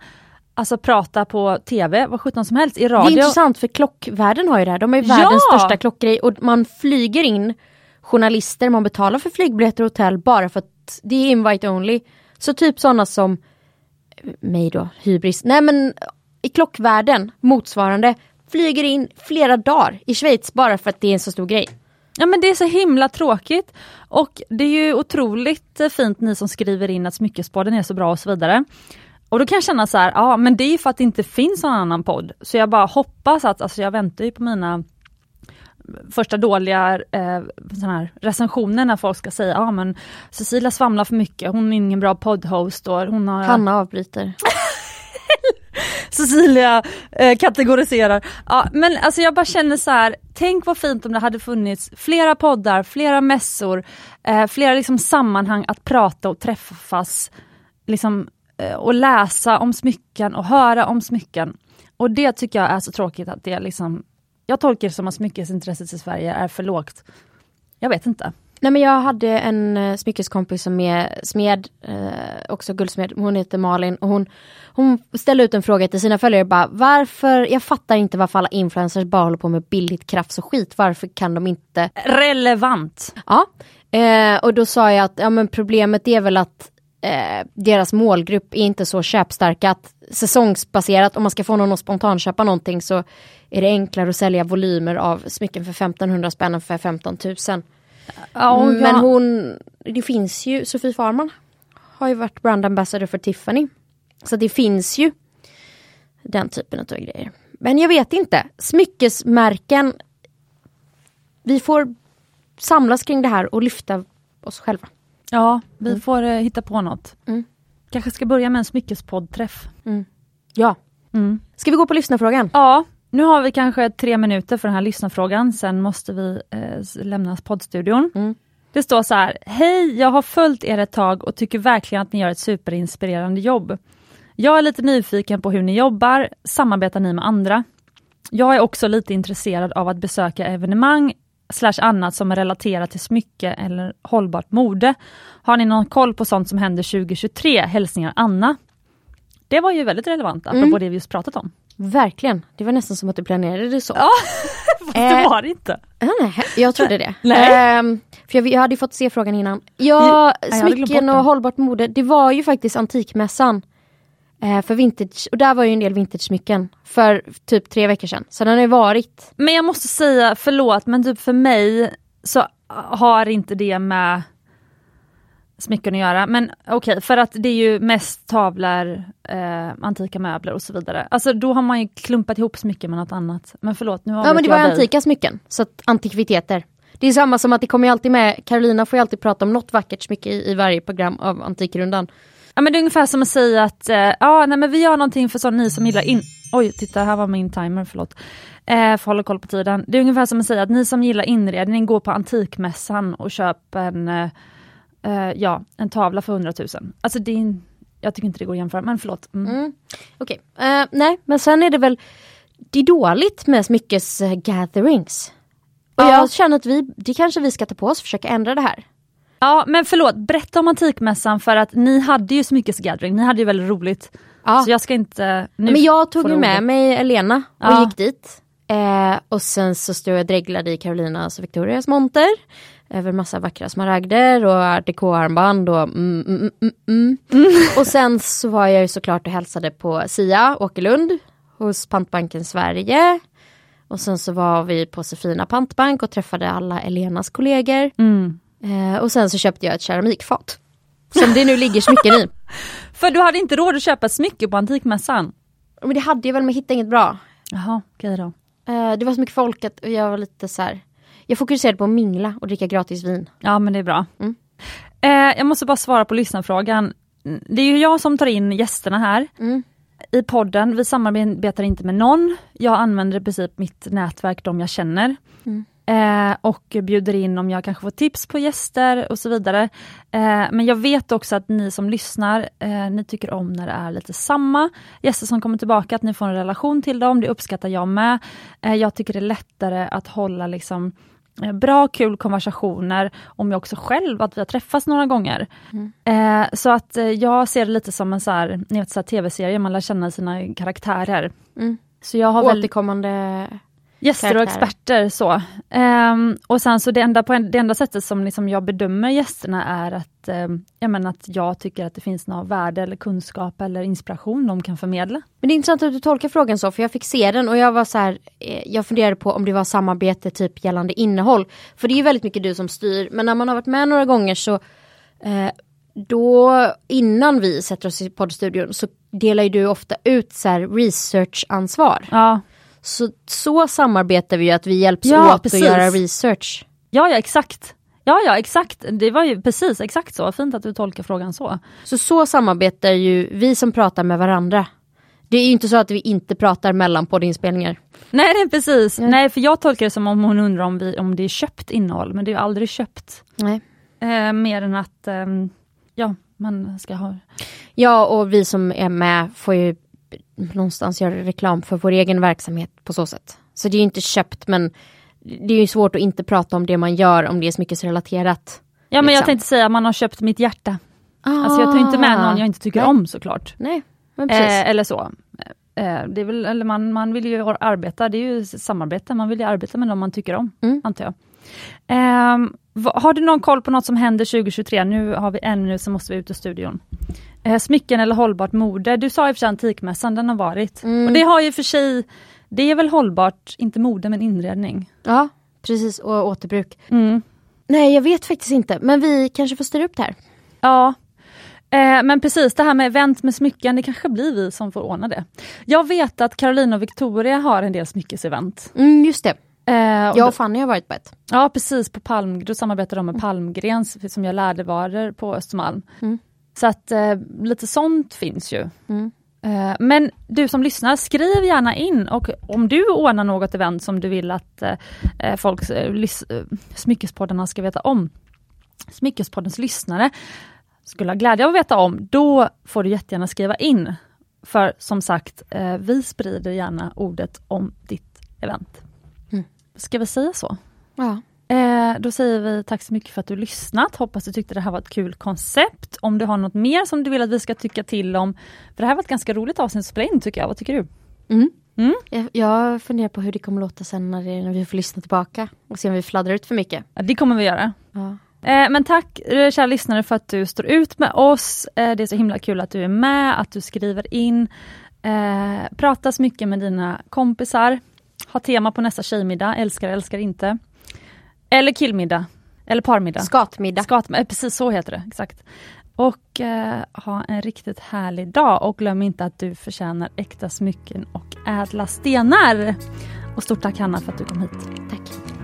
alltså prata på TV, vad sjutton som helst, i radio. Det är intressant för klockvärlden har ju det här, de har ju världens ja! största klockgrej och man flyger in journalister, man betalar för flygbiljetter och hotell bara för att det är invite only. Så typ sådana som mig då, hybris. Nej men i klockvärlden motsvarande flyger in flera dagar i Schweiz bara för att det är en så stor grej. Ja men det är så himla tråkigt. Och det är ju otroligt fint ni som skriver in att Smyckespodden är så bra och så vidare. Och då kan jag känna så här, ja men det är ju för att det inte finns någon annan podd. Så jag bara hoppas att, alltså jag väntar ju på mina första dåliga eh, här recensioner när folk ska säga, ja men Cecilia svamlar för mycket, hon är ingen bra poddhost. Och hon har... Hanna avbryter. [LAUGHS] Cecilia eh, kategoriserar. Ja, men alltså jag bara känner så här, tänk vad fint om det hade funnits flera poddar, flera mässor, eh, flera liksom sammanhang att prata och träffas liksom, eh, och läsa om smycken och höra om smycken. Och det tycker jag är så tråkigt att det liksom, jag tolkar det som att smyckesintresset i Sverige är för lågt. Jag vet inte. Nej men jag hade en eh, smyckeskompis som är smed, eh, också guldsmed, hon heter Malin och hon, hon ställde ut en fråga till sina följare bara varför, jag fattar inte varför alla influencers bara håller på med billigt krafts och skit, varför kan de inte Relevant! Ja, uh, och då sa jag att ja, men problemet är väl att deras målgrupp är inte så köpstarka att säsongsbaserat om man ska få någon att spontanköpa någonting så är det enklare att sälja volymer av smycken för 1500 spänn än för 15 000. Ja, men hon, det finns ju, Sofie Farman har ju varit brand ambassador för Tiffany. Så det finns ju den typen av grejer. Men jag vet inte, smyckesmärken, vi får samlas kring det här och lyfta oss själva. Ja, vi mm. får uh, hitta på något. Mm. Kanske ska börja med en smyckespoddträff. Mm. Ja. Mm. Ska vi gå på lyssnarfrågan? Ja, nu har vi kanske tre minuter för den här lyssnarfrågan, sen måste vi eh, lämna poddstudion. Mm. Det står så här, Hej, jag har följt er ett tag och tycker verkligen att ni gör ett superinspirerande jobb. Jag är lite nyfiken på hur ni jobbar, samarbetar ni med andra? Jag är också lite intresserad av att besöka evenemang slash annat som är relaterat till smycke eller hållbart mode. Har ni någon koll på sånt som händer 2023? Hälsningar Anna. Det var ju väldigt relevant, apropå mm. det vi just pratat om. Verkligen, det var nästan som att du planerade det så. Ja, [LAUGHS] fast det var det inte. Nej, jag trodde det. Nej. Um, för jag, jag hade fått se frågan innan. Ja, smycken och hållbart mode, det var ju faktiskt Antikmässan. Uh, för vintage, och där var ju en del vintage-smycken för typ tre veckor sedan. Så den har ju varit. Men jag måste säga, förlåt, men typ för mig så har inte det med smycken att göra. Men okej, okay, för att det är ju mest tavlor, eh, antika möbler och så vidare. Alltså då har man ju klumpat ihop smycken med något annat. Men förlåt, nu har Ja men det var antika smycken, så att antikviteter. Det är samma som att det kommer alltid med, Carolina får ju alltid prata om något vackert smycke i, i varje program av Antikrundan. Ja men det är ungefär som att säga att, eh, ja nej men vi gör någonting för så ni som gillar in... Oj, titta här var min timer, förlåt. Eh, för hålla koll på tiden. Det är ungefär som att säga att ni som gillar inredning går på Antikmässan och köper en eh, Uh, ja, en tavla för 100 000. Alltså det är, jag tycker inte det går att jämföra, men förlåt. Mm. Mm. Okej, okay. eh, nej men sen är det väl det är dåligt med smyckesgatherings. Och ja. jag känner att vi, det kanske vi ska ta på oss och försöka ändra det här. Ja men förlåt, berätta om Antikmässan för att ni hade ju smyckesgathering, ni hade ju väldigt roligt. Ja. Så jag ska inte... Nu men jag tog ju med mig Elena och ja. gick dit. Eh, och sen så stod jag och dreglade i Carolinas och Victorias monter över massa vackra smaragder och art armband och mm mm, mm, mm, mm, Och sen så var jag ju såklart och hälsade på Sia Åkerlund hos Pantbanken Sverige. Och sen så var vi på Sefina Pantbank och träffade alla Elenas kollegor. Eh, och sen så köpte jag ett keramikfat. Som det nu ligger smycken i. [LAUGHS] För du hade inte råd att köpa ett smycke på Antikmässan? Men det hade jag väl men jag hittade inget bra. Jaha, okej okay då. Eh, det var så mycket folk att jag var lite så här jag fokuserade på att mingla och dricka gratis vin. Ja men det är bra. Mm. Eh, jag måste bara svara på lyssnarfrågan. Det är ju jag som tar in gästerna här mm. i podden. Vi samarbetar inte med någon. Jag använder i princip mitt nätverk, de jag känner. Mm. Eh, och bjuder in om jag kanske får tips på gäster och så vidare. Eh, men jag vet också att ni som lyssnar, eh, ni tycker om när det är lite samma gäster som kommer tillbaka, att ni får en relation till dem, det uppskattar jag med. Jag tycker det är lättare att hålla liksom bra, kul konversationer om jag också själv, att vi har träffats några gånger. Mm. Eh, så att eh, jag ser det lite som en så här, ni vet, så tv-serie, man lär känna sina karaktärer. Mm. Så jag har Återkommande... Gäster och experter så. Um, och sen så det enda, på en, det enda sättet som liksom jag bedömer gästerna är att, um, jag menar att jag tycker att det finns något värde eller kunskap eller inspiration de kan förmedla. Men det är intressant att du tolkar frågan så, för jag fick se den och jag var så här, eh, jag funderade på om det var samarbete typ gällande innehåll. För det är väldigt mycket du som styr, men när man har varit med några gånger så eh, då innan vi sätter oss i poddstudion så delar ju du ofta ut så researchansvar. Ja. Så, så samarbetar vi att vi hjälps ja, åt precis. att göra research. Ja, ja exakt. Ja, ja exakt. Det var ju precis exakt så. Fint att du tolkar frågan så. Så så samarbetar ju vi som pratar med varandra. Det är ju inte så att vi inte pratar mellan poddinspelningar. Nej, är precis. Mm. Nej, för jag tolkar det som om hon undrar om, vi, om det är köpt innehåll, men det är aldrig köpt. Nej. Eh, mer än att eh, ja, man ska ha... Ja, och vi som är med får ju någonstans göra reklam för vår egen verksamhet på så sätt. Så det är inte köpt men det är ju svårt att inte prata om det man gör om det är smyckesrelaterat. Ja men liksom. jag tänkte säga man har köpt mitt hjärta. Ah. Alltså jag tar inte med någon jag inte tycker Nej. om såklart. Nej, eh, eller så. Eh, det är väl, eller man, man vill ju arbeta, det är ju samarbete, man vill ju arbeta med dem man tycker om, mm. antar jag. Eh, har du någon koll på något som händer 2023? Nu har vi en minut så måste vi ut ur studion. Eh, smycken eller hållbart mode. Du sa i och för sig antikmässan, den har varit. Mm. Och det har ju för sig, det är väl hållbart, inte mode men inredning. Ja, precis och återbruk. Mm. Nej jag vet faktiskt inte, men vi kanske får styra upp det här. Ja, eh, men precis det här med event med smycken, det kanske blir vi som får ordna det. Jag vet att Caroline och Victoria har en del smyckesevent. Mm, just det. Eh, jag och Fanny har varit på ett. Ja precis, på Palm, då samarbetar de med Palmgrens som gör lädervaror på Östermalm. Mm. Så att eh, lite sånt finns ju. Mm. Eh, men du som lyssnar, skriv gärna in och om du ordnar något event som du vill att eh, eh folk, eh, eh, Smyckespoddarna ska veta om. Smyckespoddens lyssnare skulle ha glädje av att veta om, då får du jättegärna skriva in. För som sagt, vi sprider gärna ordet om ditt event. Mm. Ska vi säga så? Ja. Eh, då säger vi tack så mycket för att du lyssnat. Hoppas du tyckte det här var ett kul koncept. Om du har något mer som du vill att vi ska tycka till om. För det här var ett ganska roligt avsnitt att spela in tycker jag. Vad tycker du? Mm. Mm? Jag, jag funderar på hur det kommer låta sen när, det, när vi får lyssna tillbaka och se om vi fladdrar ut för mycket. Ja, det kommer vi göra. Ja. Eh, men tack eh, kära lyssnare för att du står ut med oss. Eh, det är så himla kul att du är med, att du skriver in. Eh, pratas mycket med dina kompisar. Ha tema på nästa tjejmiddag, älskar älskar inte. Eller killmiddag. Eller parmiddag. Skatmiddag. Skatmiddag. Eh, precis så heter det, exakt. Och eh, ha en riktigt härlig dag och glöm inte att du förtjänar äkta smycken och ädla stenar. Och stort tack Hanna för att du kom hit. Tack.